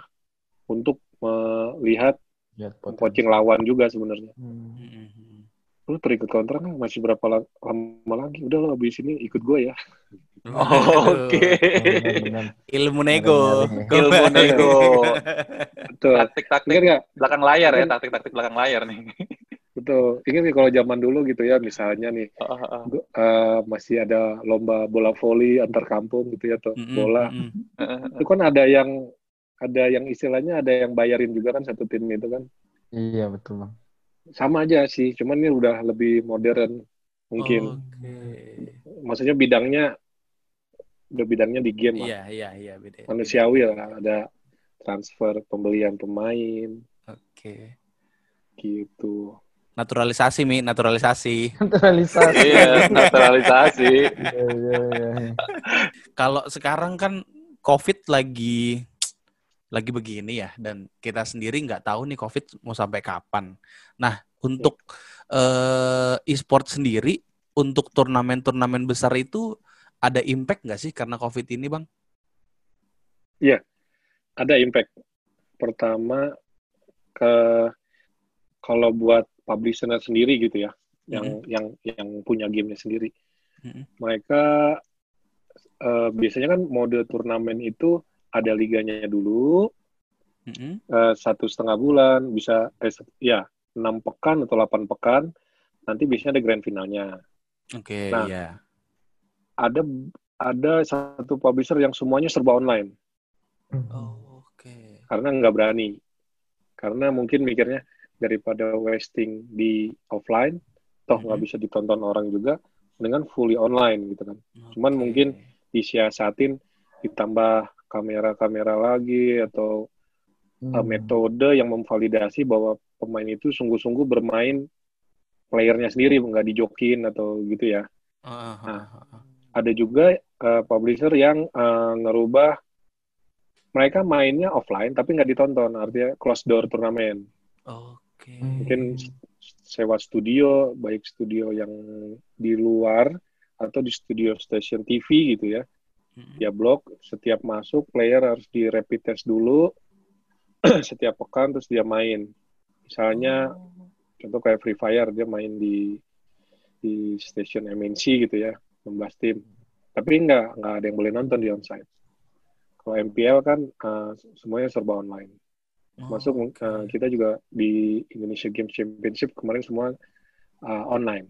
untuk melihat Lihat potensi. coaching lawan juga sebenarnya. Hmm. Lu terikat kontrak kan masih berapa la- lama lagi? Udah lo abis ini ikut gue ya. Oh, Oke. Benar-benar. Ilmu nego. Ilmu nego. Betul. Taktik-taktik Ingat nggak? belakang layar ya, taktik-taktik belakang layar nih. Betul. Ingat nggak kalau zaman dulu gitu ya, misalnya nih eh, masih ada lomba bola voli antar kampung gitu ya tuh bola. mm-mm. Itu kan ada yang ada yang istilahnya ada yang bayarin juga kan satu tim itu kan. Iya betul bang. Sama aja sih, cuman ini udah lebih modern mungkin. Oke. Maksudnya bidangnya udah bidangnya di game lah. Iya, iya, iya beda. Manusiawi lah, ada transfer pembelian pemain Oke. gitu. Naturalisasi, Mi, naturalisasi. Naturalisasi. Iya, naturalisasi. Iya, iya, iya. Kalau sekarang kan COVID lagi lagi begini ya dan kita sendiri nggak tahu nih COVID mau sampai kapan. Nah, untuk eh, e-sport sendiri untuk turnamen-turnamen besar itu ada impact nggak sih karena COVID ini, Bang? Ada impact. Pertama ke kalau buat publisher sendiri gitu ya, yang yang yang punya gamenya sendiri, Mhm. mereka eh, biasanya kan mode turnamen itu ada liganya dulu Mm-mm. eh, satu setengah bulan bisa eh, ya enam pekan atau 8 pekan nanti biasanya ada grand finalnya Oke, Nah, iya. ada ada satu publisher yang semuanya serba online Oh, oke. karena nggak berani karena mungkin mikirnya daripada wasting di offline toh nggak Mhm. bisa ditonton orang juga dengan fully online gitu kan Cuman Oke. mungkin disiasatin ditambah kamera-kamera lagi atau Hmm. uh, metode yang memvalidasi bahwa pemain itu sungguh-sungguh bermain playernya sendiri nggak dijokin atau gitu ya ah, Nah. ah, ah. ada juga uh, publisher yang uh, ngerubah mereka mainnya offline tapi nggak ditonton artinya close door turnamen Oke. mungkin sewa studio baik studio yang di luar atau di studio station TV gitu ya Dia blok setiap masuk player harus di rapid test dulu setiap pekan terus dia main. Misalnya contoh kayak Free Fire dia main di di station MNC gitu ya 16 tim. Tapi nggak nggak ada yang boleh nonton di onsite. Kalau MPL kan uh, semuanya serba online. Masuk Oke. uh, kita juga di Indonesia Games Championship kemarin semua uh, online.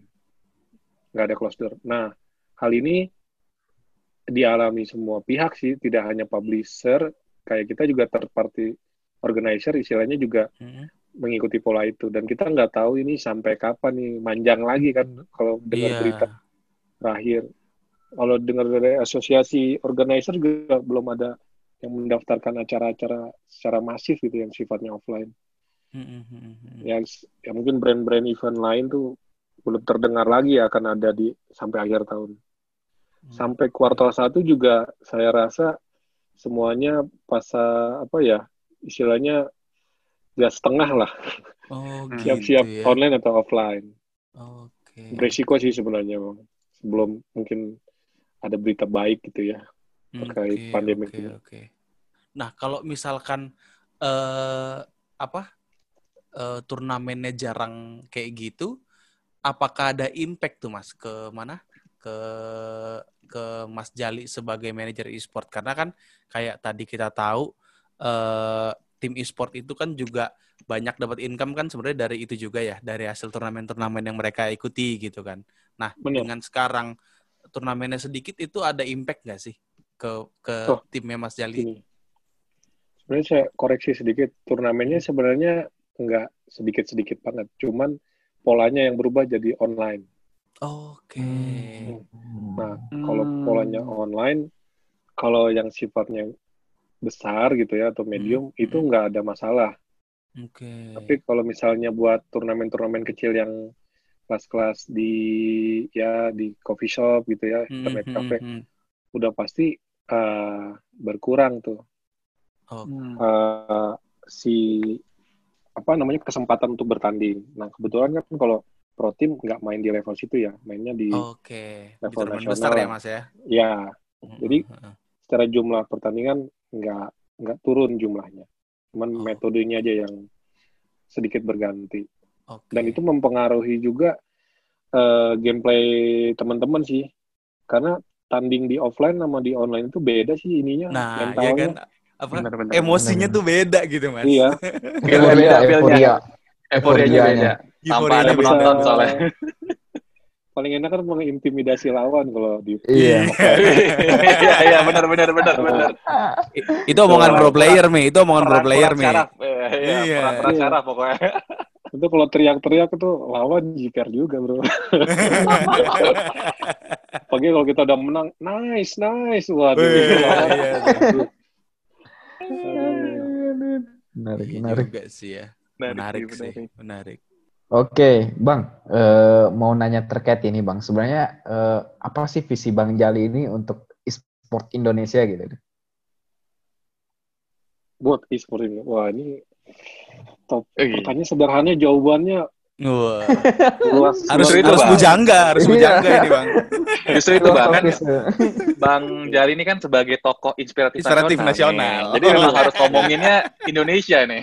Nggak ada closed door. Nah hal ini dialami semua pihak sih tidak hanya publisher kayak kita juga third party organizer istilahnya juga Mm-mm. mengikuti pola itu dan kita nggak tahu ini sampai kapan nih manjang lagi kan kalau dengar Iya. berita terakhir kalau dengar dari asosiasi organizer juga belum ada yang mendaftarkan acara-acara secara masif gitu yang sifatnya offline Mm-mm, mm-mm. yang ya mungkin brand-brand event lain tuh belum terdengar lagi ya akan ada di sampai akhir tahun sampai kuartal satu juga saya rasa semuanya pas apa ya istilahnya ya setengah lah Oh, gitu siap-siap ya. online atau offline Oke. beresiko sih sebenarnya bang sebelum mungkin ada berita baik gitu ya terkait Oke, pandemi oke, ini. oke. Nah, kalau misalkan eh apa eh, turnamennya jarang kayak gitu, apakah ada impact tuh Mas ke mana? Ke ke Mas Jali sebagai manajer e-sport karena kan kayak tadi kita tahu eh tim e-sport itu kan juga banyak dapat income kan sebenarnya dari itu juga ya, dari hasil turnamen-turnamen yang mereka ikuti gitu kan. Nah, Benar. dengan sekarang turnamennya sedikit itu ada impact nggak sih ke ke Oh, timnya Mas Jali? Gini. Sebenarnya saya koreksi sedikit, turnamennya sebenarnya nggak sedikit-sedikit banget, cuman polanya yang berubah jadi online. Oke. Nah, kalau polanya online, kalau yang sifatnya besar gitu ya atau medium Hmm. itu nggak ada masalah. Oke. Tapi kalau misalnya buat turnamen-turnamen kecil yang kelas-kelas di ya di coffee shop gitu ya, Hmm, internet hmm, cafe, hmm. udah pasti eh, berkurang tuh Oh, eh, si apa namanya kesempatan untuk bertanding. Nah kebetulan kan kalau pro tim nggak main di level situ ya, mainnya di Oke. Di level turnamen nasional besar ya. Mas ya. ya Hmm, Jadi, secara jumlah pertandingan nggak nggak turun jumlahnya, cuman Oh. metodenya aja yang sedikit berganti. Oke. Dan itu mempengaruhi juga eh, gameplay teman-teman sih, karena tanding di offline sama di online itu beda sih ininya Nah, ya mentalnya. kan apa Bener-bener. emosinya Bener-bener. tuh beda gitu Mas. Iya. Feel-nya beda, feel-nya. euforia. Euforianya beda. Tanpa ada penonton soalnya. Paling enak kan mengintimidasi lawan kalau di Iya. Iya, iya, benar, benar, benar, benar. Itu omongan pro player Mi, itu omongan pro player Mi. Iya, iya, Iya. Iya. syaraf pokoknya. itu kalau teriak-teriak itu lawan jiper juga bro. Pagi kalau kita udah menang, nice, nice, waduh. Iya, iya. Menarik, Iya menarik. juga sih ya. Menarik Menarik sih, menarik. menarik. Oke, Bang, eh, mau nanya terkait ini, Bang. Sebenarnya eh, apa sih visi Bang Jali ini untuk e-sport Indonesia gitu? Buat e-sport ini, wah ini top. Eh, iya. Pertanyaan sederhana, jawabannya Wah, luas. harus Justru itu, harus Bang. bujangga, harus Iya. bujangga ini Bang. Justru itu eh. Bang Jali ini kan sebagai tokoh inspiratif, Inspiratif nasional. nasional. Jadi memang harus ngomonginnya Indonesia nih.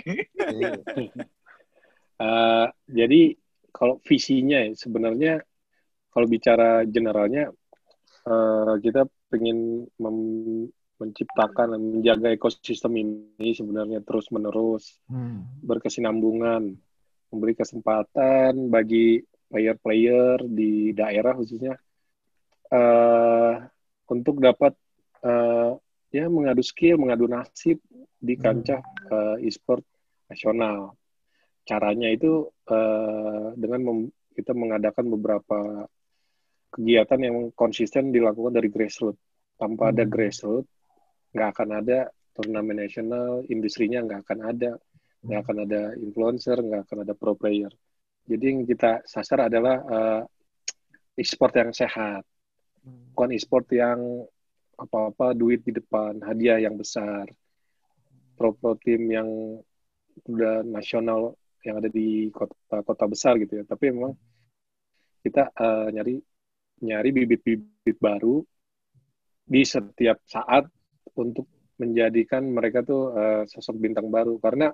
Eh, jadi kalau visinya ya, sebenarnya kalau bicara generalnya eh, kita ingin menciptakan dan menjaga ekosistem ini sebenarnya terus menerus Hmm. berkesinambungan, memberi kesempatan bagi player-player di daerah khususnya eh, untuk dapat eh, ya mengadu skill, mengadu nasib di kancah eh, e-sport nasional. Caranya itu eh, dengan mem- kita mengadakan beberapa kegiatan yang konsisten dilakukan dari grassroots. Tanpa ada Hmm. grassroots, nggak akan ada turnamen nasional, industrinya nggak akan ada, nggak akan ada influencer, nggak akan ada pro player. Jadi yang kita sasar adalah eh, e-sport yang sehat, bukan e-sport yang apa-apa duit di depan, hadiah yang besar, pro-pro tim yang udah nasional yang ada di kota-kota besar gitu ya. Tapi memang kita eh, nyari nyari bibit-bibit baru di setiap saat untuk menjadikan mereka tuh eh, sosok bintang baru karena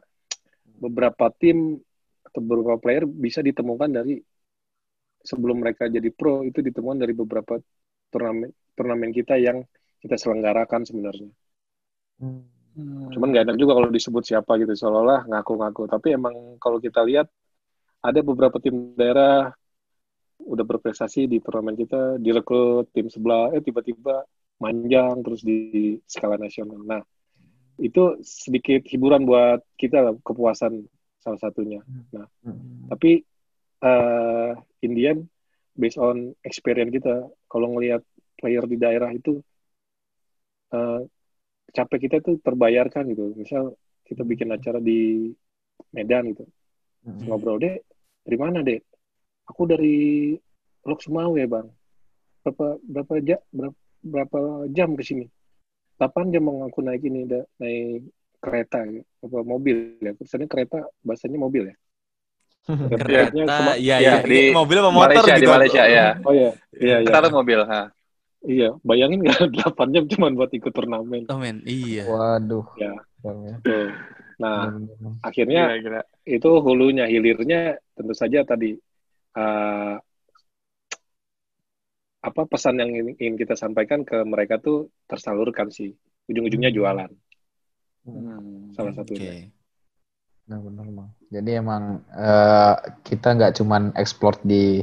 beberapa tim atau beberapa player bisa ditemukan dari sebelum mereka jadi pro itu ditemukan dari beberapa turnamen turnamen kita yang kita selenggarakan sebenarnya. Cuman nggak enak juga kalau disebut siapa gitu seolah-olah ngaku-ngaku. Tapi emang kalau kita lihat ada beberapa tim daerah udah berprestasi di turnamen kita, direkrut tim sebelah, eh tiba-tiba manjang terus di skala nasional. Nah, itu sedikit hiburan buat kita kepuasan salah satunya. Nah, tapi eh Indian based on experience kita, kalau ngelihat player di daerah itu eh capek kita tuh terbayarkan gitu. Misal kita bikin acara di Medan gitu. Terus ngobrol, Dek, dari mana, Dek? Aku dari Lok Sumawe, Bang. Berapa berapa jam berapa, berapa jam ke sini? 8 jam bang aku naik ini da, naik kereta ya, apa mobil ya. Kesannya kereta bahasanya mobil ya. Keretanya Kereta, kema- iya, ya, iya. di mobil apa motor Malaysia, gitu. di Malaysia ya. Oh iya, iya, iya. Mobil, ha. Iya, bayangin nggak 8 jam cuma buat ikut turnamen. Oh men, iya. Waduh. Ya. Tuh. Nah, Bener-bener. akhirnya Gila-gila. itu hulunya hilirnya tentu saja tadi eh, apa pesan yang ingin, kita sampaikan ke mereka tuh tersalurkan sih ujung-ujungnya jualan Hmm. salah Oke. satunya Benar-benar bang. Jadi emang eh, kita nggak cuman explore di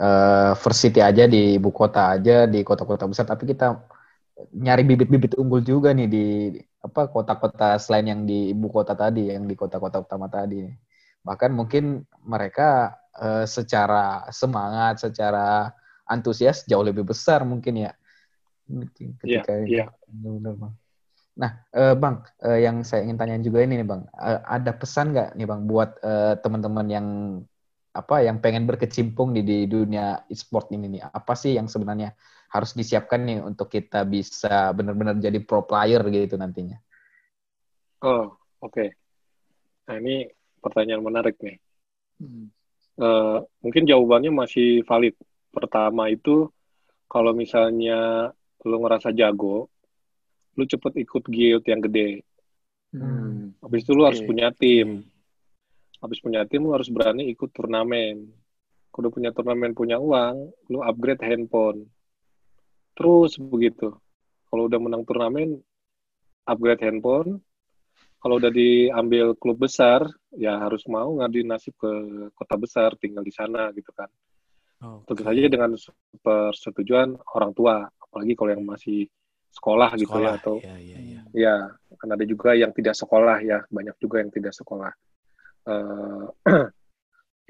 eh, first city aja di ibu kota aja di kota-kota besar, tapi kita nyari bibit-bibit unggul juga nih di apa kota-kota selain yang di ibu kota tadi, yang di kota-kota utama tadi. Bahkan mungkin mereka eh, secara semangat, secara antusias jauh lebih besar mungkin ya. Ketika iya. Benar, Bang. Nah, eh, Bang, eh, yang saya ingin tanyain juga ini nih, Bang. Eh, ada pesan nggak nih, Bang, buat eh, teman-teman yang apa yang pengen berkecimpung di, di dunia e-sport ini nih? Apa sih yang sebenarnya harus disiapkan nih untuk kita bisa benar-benar jadi pro player gitu nantinya? oh oke nah ini pertanyaan menarik nih Eh, mungkin jawabannya masih valid pertama itu kalau misalnya lu ngerasa jago lu cepet ikut guild yang gede Hmm. habis itu lu harus Oke. punya tim habis punya tim lu harus berani ikut turnamen kalau udah punya turnamen punya uang lu upgrade handphone terus begitu kalau udah menang turnamen upgrade handphone kalau udah diambil klub besar ya harus mau ngadu nasib ke kota besar tinggal di sana gitu kan Oke. tentu saja dengan persetujuan orang tua apalagi kalau yang masih sekolah, gitu ya Sekolah. atau Iya, iya, iya. ya kan ada juga yang tidak sekolah ya banyak juga yang tidak sekolah Eh,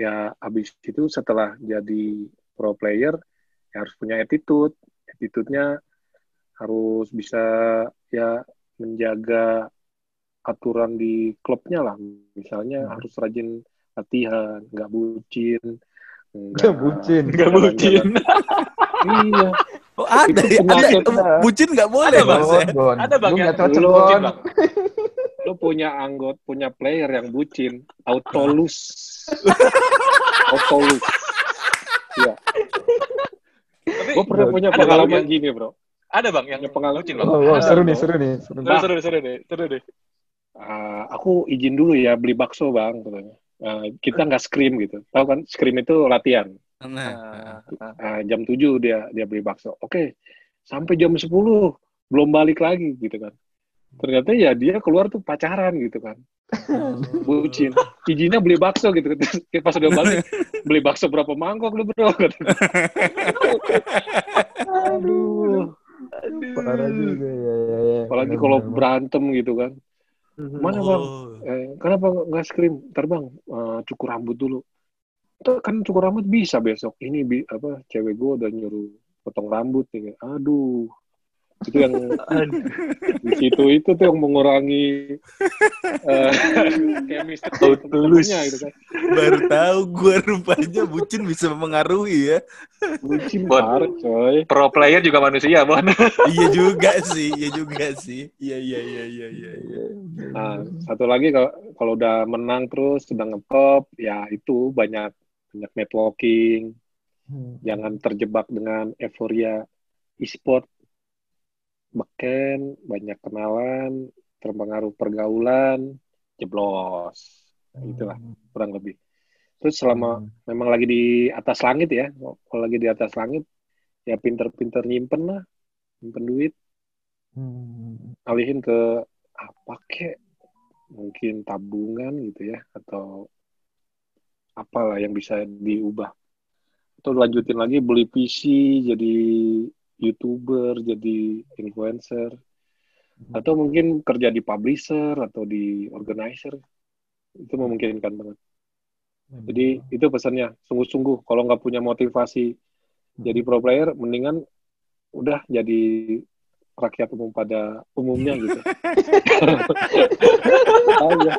ya habis itu setelah jadi pro player ya harus punya attitude attitude-nya harus bisa ya menjaga aturan di klubnya lah misalnya Hmm. harus rajin latihan nggak bucin Nggak bucin. Nggak bucin. iya Oh, ada Itu ya? Ada bucin nggak boleh, Ada, Bang. Ya? Ada, Bang, Lu yang nggak cocok, lu Gon. bucin, Bang. Lu punya anggot punya player yang bucin auto lose auto lose ya gue pernah punya ada, pengalaman gini bro ada bang yang Punya pengalaman. bucin bang. Oh, wow, seru nih, seru nih. Seru Seru, nih. seru, seru deh, seru deh. Ah, aku izin dulu ya beli bakso bang katanya Ah, kita nggak scream gitu tahu kan scream itu latihan Nah, Ah, ah. Ah, jam 7 dia dia beli bakso oke sampai jam 10 belum balik lagi gitu kan ternyata ya dia keluar tuh pacaran gitu kan bucin izinnya beli bakso gitu Terus pas udah balik beli bakso berapa mangkok lu bro aduh Parah juga ya. ya, ya. Apalagi kalau berantem gitu kan. Mana bang? Oh. Eh, kenapa nggak scream? Ntar bang, eh, cukur rambut dulu. Tuh kan cukur rambut bisa besok. Ini bi apa? Cewek gue udah nyuruh potong rambut nih. Aduh, itu yang di situ itu tuh yang mengurangi eh chemistry Tulus. temennya gitu kan. Baru tahu gue rupanya bucin bisa mempengaruhi ya. Bucin Bon. parah coy. Pro player juga manusia, Bon. iya juga sih, iya juga sih. Iya iya iya iya iya. iya. Nah, satu lagi kalau kalau udah menang terus sedang ngetop, ya itu banyak banyak networking, Hmm. jangan terjebak dengan euforia e-sport. Beken, banyak kenalan, terpengaruh pergaulan, jeblos. Itulah kurang lebih. Terus selama Hmm. memang lagi di atas langit ya, kalau lagi di atas langit, ya pinter-pinter nyimpen lah, nyimpen duit, Hmm. alihin ke apa kek, mungkin tabungan gitu ya, atau apalah yang bisa diubah. Atau lanjutin lagi beli PC, jadi YouTuber, jadi influencer. Atau mungkin kerja di publisher atau di organizer. Itu memungkinkan banget. Jadi itu pesannya, sungguh-sungguh. Kalau nggak punya motivasi jadi pro player, mendingan udah jadi rakyat umum pada umumnya gitu. Aja.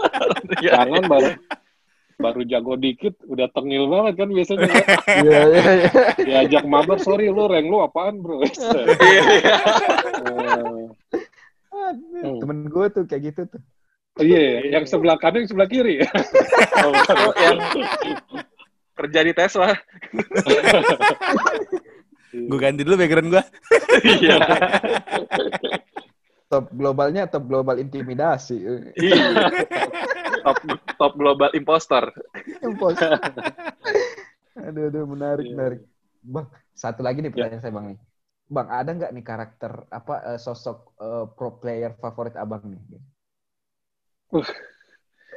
Jangan baru baru jago dikit udah tengil banget kan biasanya kan? Iya, iya, iya. diajak mabar sorry lu rank lu apaan bro Eh, Aduh, Temen gue tuh kayak gitu tuh. oh iya yang sebelah kanan yang sebelah kiri Oh, yang kerja di Tesla. Gue ganti dulu background gue. Iya. Top globalnya top global intimidasi. Iya. Top top global impostor. Impos. aduh, aduh, menarik, Iya. menarik. Bang, satu lagi nih pertanyaan saya bang nih. Bang, ada nggak nih karakter apa eh, sosok eh, pro player favorit abang nih?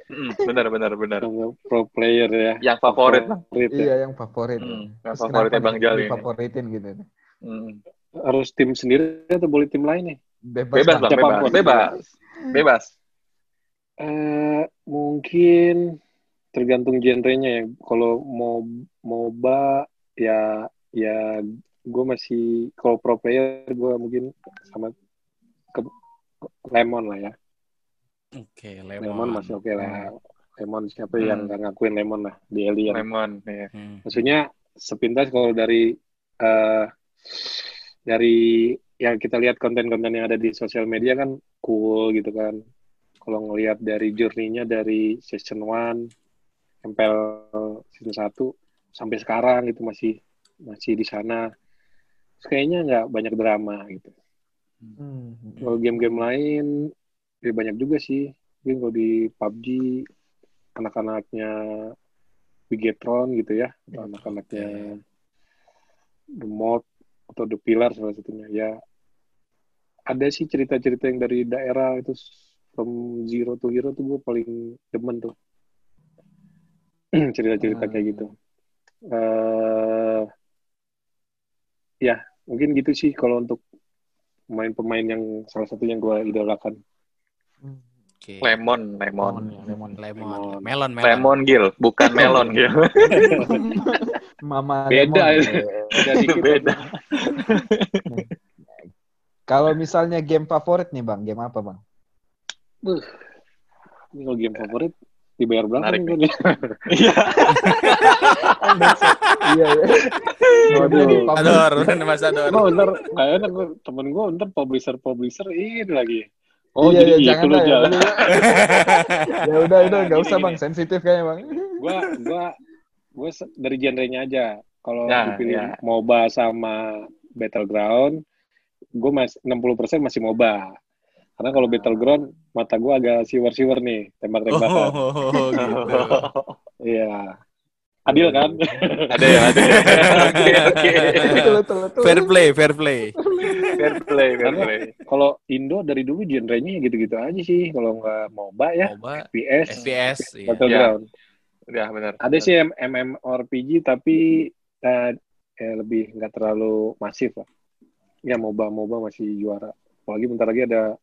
Mm, benar benar benar. pro player ya Yang favorit. Favorit ya. Iya, yang favorit. Hmm, yang favoritnya Bang Jali. Favoritin gitu. Mm. harus tim sendiri atau boleh tim lain nih Bebas, Bebas bang, bebas, bebas, bebas. Eh mungkin tergantung genrenya ya. Kalau mau MOBA ya ya gue masih kalau pro player gue mungkin sama ke, Lemon lah ya. Oke, Lemon, lemon. masih oke lah. Lemon siapa Hmm. yang nggak ngakuin Lemon lah di Alien. Lemon. Iya. Hmm. Maksudnya sepintas kalau dari eh dari yang kita lihat konten-konten yang ada di sosial media kan cool gitu kan. Kalau ngelihat dari journey-nya dari season 1 MPL season 1 sampai sekarang itu masih masih di sana. Terus kayaknya nggak banyak drama gitu. Hmm. Kalau game-game lain ya banyak juga sih. Mungkin kalau di PUBG anak-anaknya Bigetron gitu ya, atau anak-anaknya The Mod atau The Pillar salah satunya. Ya ada sih cerita-cerita yang dari daerah itu from zero to hero tuh gue paling demen tuh. cerita-cerita kayak gitu. eh ya mungkin gitu sih kalau untuk pemain-pemain yang salah satu yang gue idolakan. Oke. Lemon, lemon. ya, lemon. Lemon. Melon, melon. Lemon Gil, bukan melon Gil. Mama Beda, lemon. ya. Beda dikit. Beda. Kalau misalnya game favorit nih bang, game apa bang? Ini kalau game favorit dibayar berapa Menarik nih? Iya. iya, iya. Waduh. Jadi publish- Ador. Oh, ntar gue temen gue ntar publisher publisher ini lagi. Oh iya, jadi iya, gitu jangan lah, ya, ya udah, udah, nggak usah bang, sensitif kayaknya bang. Gua gua gue dari genrenya aja. Kalau Ya, dipilih ya. MOBA sama Battleground, gue mas 60% masih MOBA. Karena kalau Battleground mata gue agak siwer-siwer nih, tembak-tembakan. Oh, gitu. Iya. Adil kan? Ada ya, ada. ya. Oke, oke. Betul, betul, betul. Fair play, fair play. Fair play, fair Karena play. kalau Indo dari dulu genrenya gitu-gitu aja sih. Kalau nggak MOBA ya, Coba FPS, FPS, iya. Battleground. Ya, benar. Ada sih MMORPG tapi eh, eh, lebih nggak terlalu masif lah. ya MOBA MOBA masih juara. Apalagi bentar lagi ada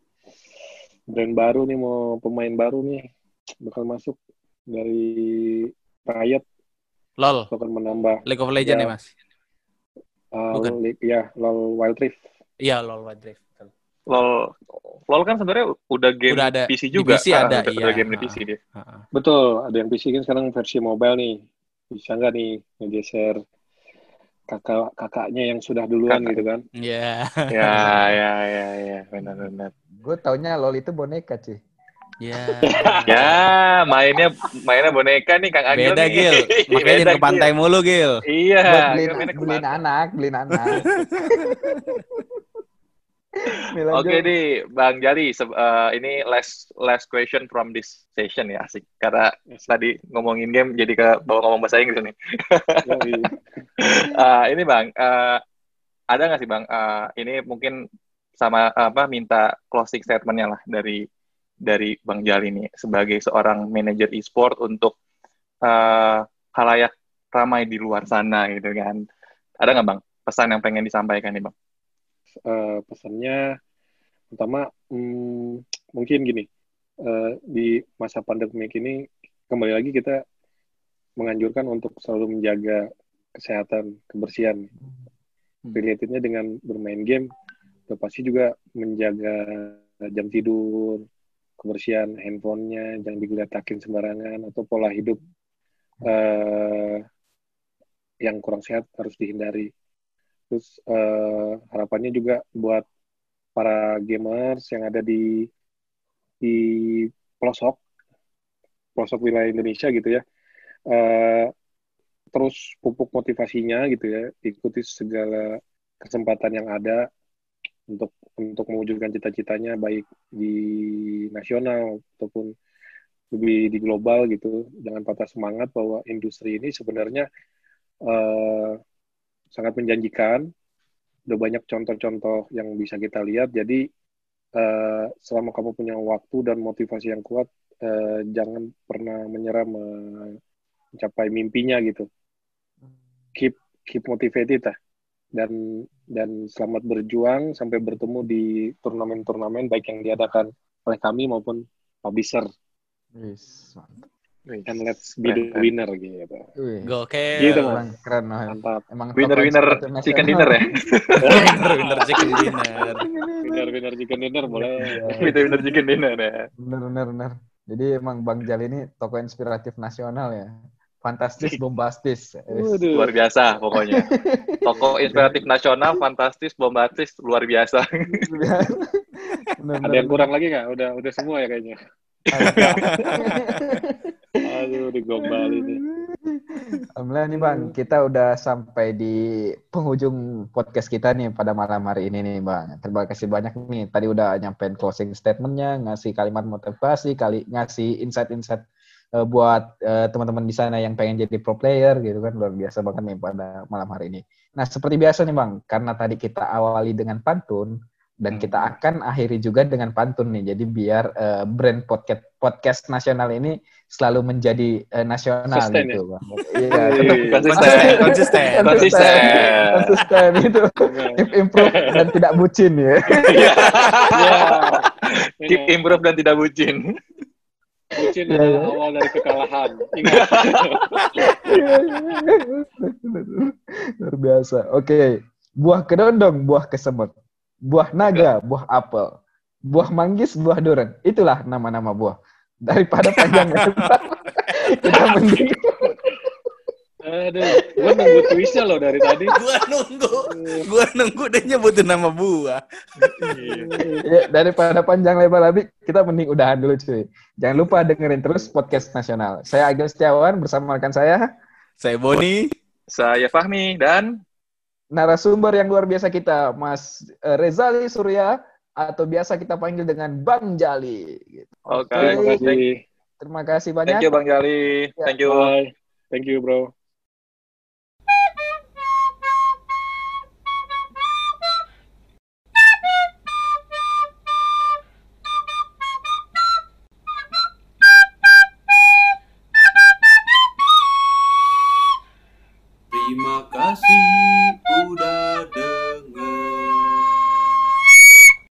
brand baru nih mau pemain baru nih bakal masuk dari Riot LOL, akan menambah League of Legends Ya. ya mas? uh, Bukan. li- ya LoL Wild Rift. Iya LOL Wild Rift. LOL LOL kan sebenarnya udah game Udah ada. PC Di juga. PC Ah, ada, udah, iya. udah game di Ah. PC dia. Betul, ada yang PC kan sekarang versi mobile nih. Bisa nggak nih ngegeser kakak kakaknya yang sudah duluan Kakak. gitu kan? Iya. ya, ya, ya, ya, benar-benar. Gue taunya LOL itu boneka cuy. Iya. Ya, mainnya mainnya boneka nih Kang Agil Beda nih. Gil. Makanya Beda, ke pantai Gil. mulu Gil. Iya, Buat beliin, beliin anak, beliin anak. Oke nih, Bang Jali, se- eh, ini last last question from this session ya, asik. Karena tadi ngomongin game jadi ke bawa ngomong bahasa Inggris nih. Eh, ini Bang, eh, ada nggak sih Bang? eh, ini mungkin sama apa minta closing statementnya lah dari dari Bang Jali nih sebagai seorang manajer e-sport untuk eh halayak ramai di luar sana gitu kan. Ada nggak Bang pesan yang pengen disampaikan nih Bang? Eh, pesannya pertama hmm, mungkin gini eh, di masa pandemi ini kembali lagi kita menganjurkan untuk selalu menjaga kesehatan kebersihan Hmm. relatednya dengan bermain game udah pasti juga menjaga jam tidur kebersihan handphonenya jangan digeletakin sembarangan atau pola hidup eh, yang kurang sehat harus dihindari terus eh, harapannya juga buat para gamers yang ada di di pelosok pelosok wilayah Indonesia gitu ya eh, terus pupuk motivasinya gitu ya ikuti segala kesempatan yang ada untuk untuk mewujudkan cita-citanya baik di nasional ataupun lebih di global gitu. Jangan patah semangat bahwa industri ini sebenarnya eh, sangat menjanjikan. Udah banyak contoh-contoh yang bisa kita lihat. Jadi eh, selama kamu punya waktu dan motivasi yang kuat eh, jangan pernah menyerah mencapai mimpinya gitu. Keep keep motivated lah. Dan dan selamat berjuang sampai bertemu di turnamen-turnamen baik yang diadakan oleh kami maupun publisher. Wis, mantap. And let's be the Keren, keren. winner gitu Wih, Gokil. Gitu. Emang keren Noel. mantap Emang Winner-winner tokoh inspiratif chicken dinner ya? Winner, winner, chicken dinner. winner winner chicken dinner boleh Iya. Winner-winner chicken dinner ya. Bener, bener, bener. Jadi emang Bang Jali ini tokoh inspiratif nasional ya. Fantastis, bombastis. Waduh. Luar biasa pokoknya. Toko inspiratif nasional, fantastis, bombastis, luar biasa. Bener, ada yang kurang lagi nggak udah udah semua ya kayaknya aduh digombal ini Alhamdulillah nih Bang, kita udah sampai di penghujung podcast kita nih pada malam hari ini nih Bang. Terima kasih banyak nih. Tadi udah nyampein closing statementnya, ngasih kalimat motivasi, kali ngasih insight-insight eh, buat eh, teman-teman di sana yang pengen jadi pro player gitu kan. Luar biasa banget nih pada malam hari ini. Nah seperti biasa nih Bang, karena tadi kita awali dengan pantun, dan Hmm. kita akan akhiri juga dengan pantun nih. Jadi biar eh, brand podcast podcast nasional ini selalu menjadi eh, nasional Sustain gitu, ya? Bang. Iya, Konsisten. Konsisten. Konsisten. konsisten itu improve dan tidak bucin ya. Iya. Keep improve dan tidak bucin. Bucin Iya, adalah iya. awal dari kekalahan. Ingat. Luar biasa. Oke, buah kedondong, buah kesemut, buah naga, buah apel, buah manggis, buah durian. Itulah nama-nama buah. Daripada panjang lebar, kita mending Aduh, gue nunggu twistnya loh dari tadi. Gua nunggu. Gua nunggu dia nyebutin nama buah. ya, daripada panjang lebar lagi, kita mending udahan dulu cuy. Jangan lupa dengerin terus podcast nasional. Saya Agil Setiawan bersama rekan saya, Saya Boni. Saya Fahmi dan narasumber yang luar biasa kita, Mas Rezali Surya, atau biasa kita panggil dengan Bang Jali. Gitu. Oke, Terima thank, kasih. Terima kasih thank banyak. you Bang Jali. Ya, Thank you. Bye. Thank you, bro.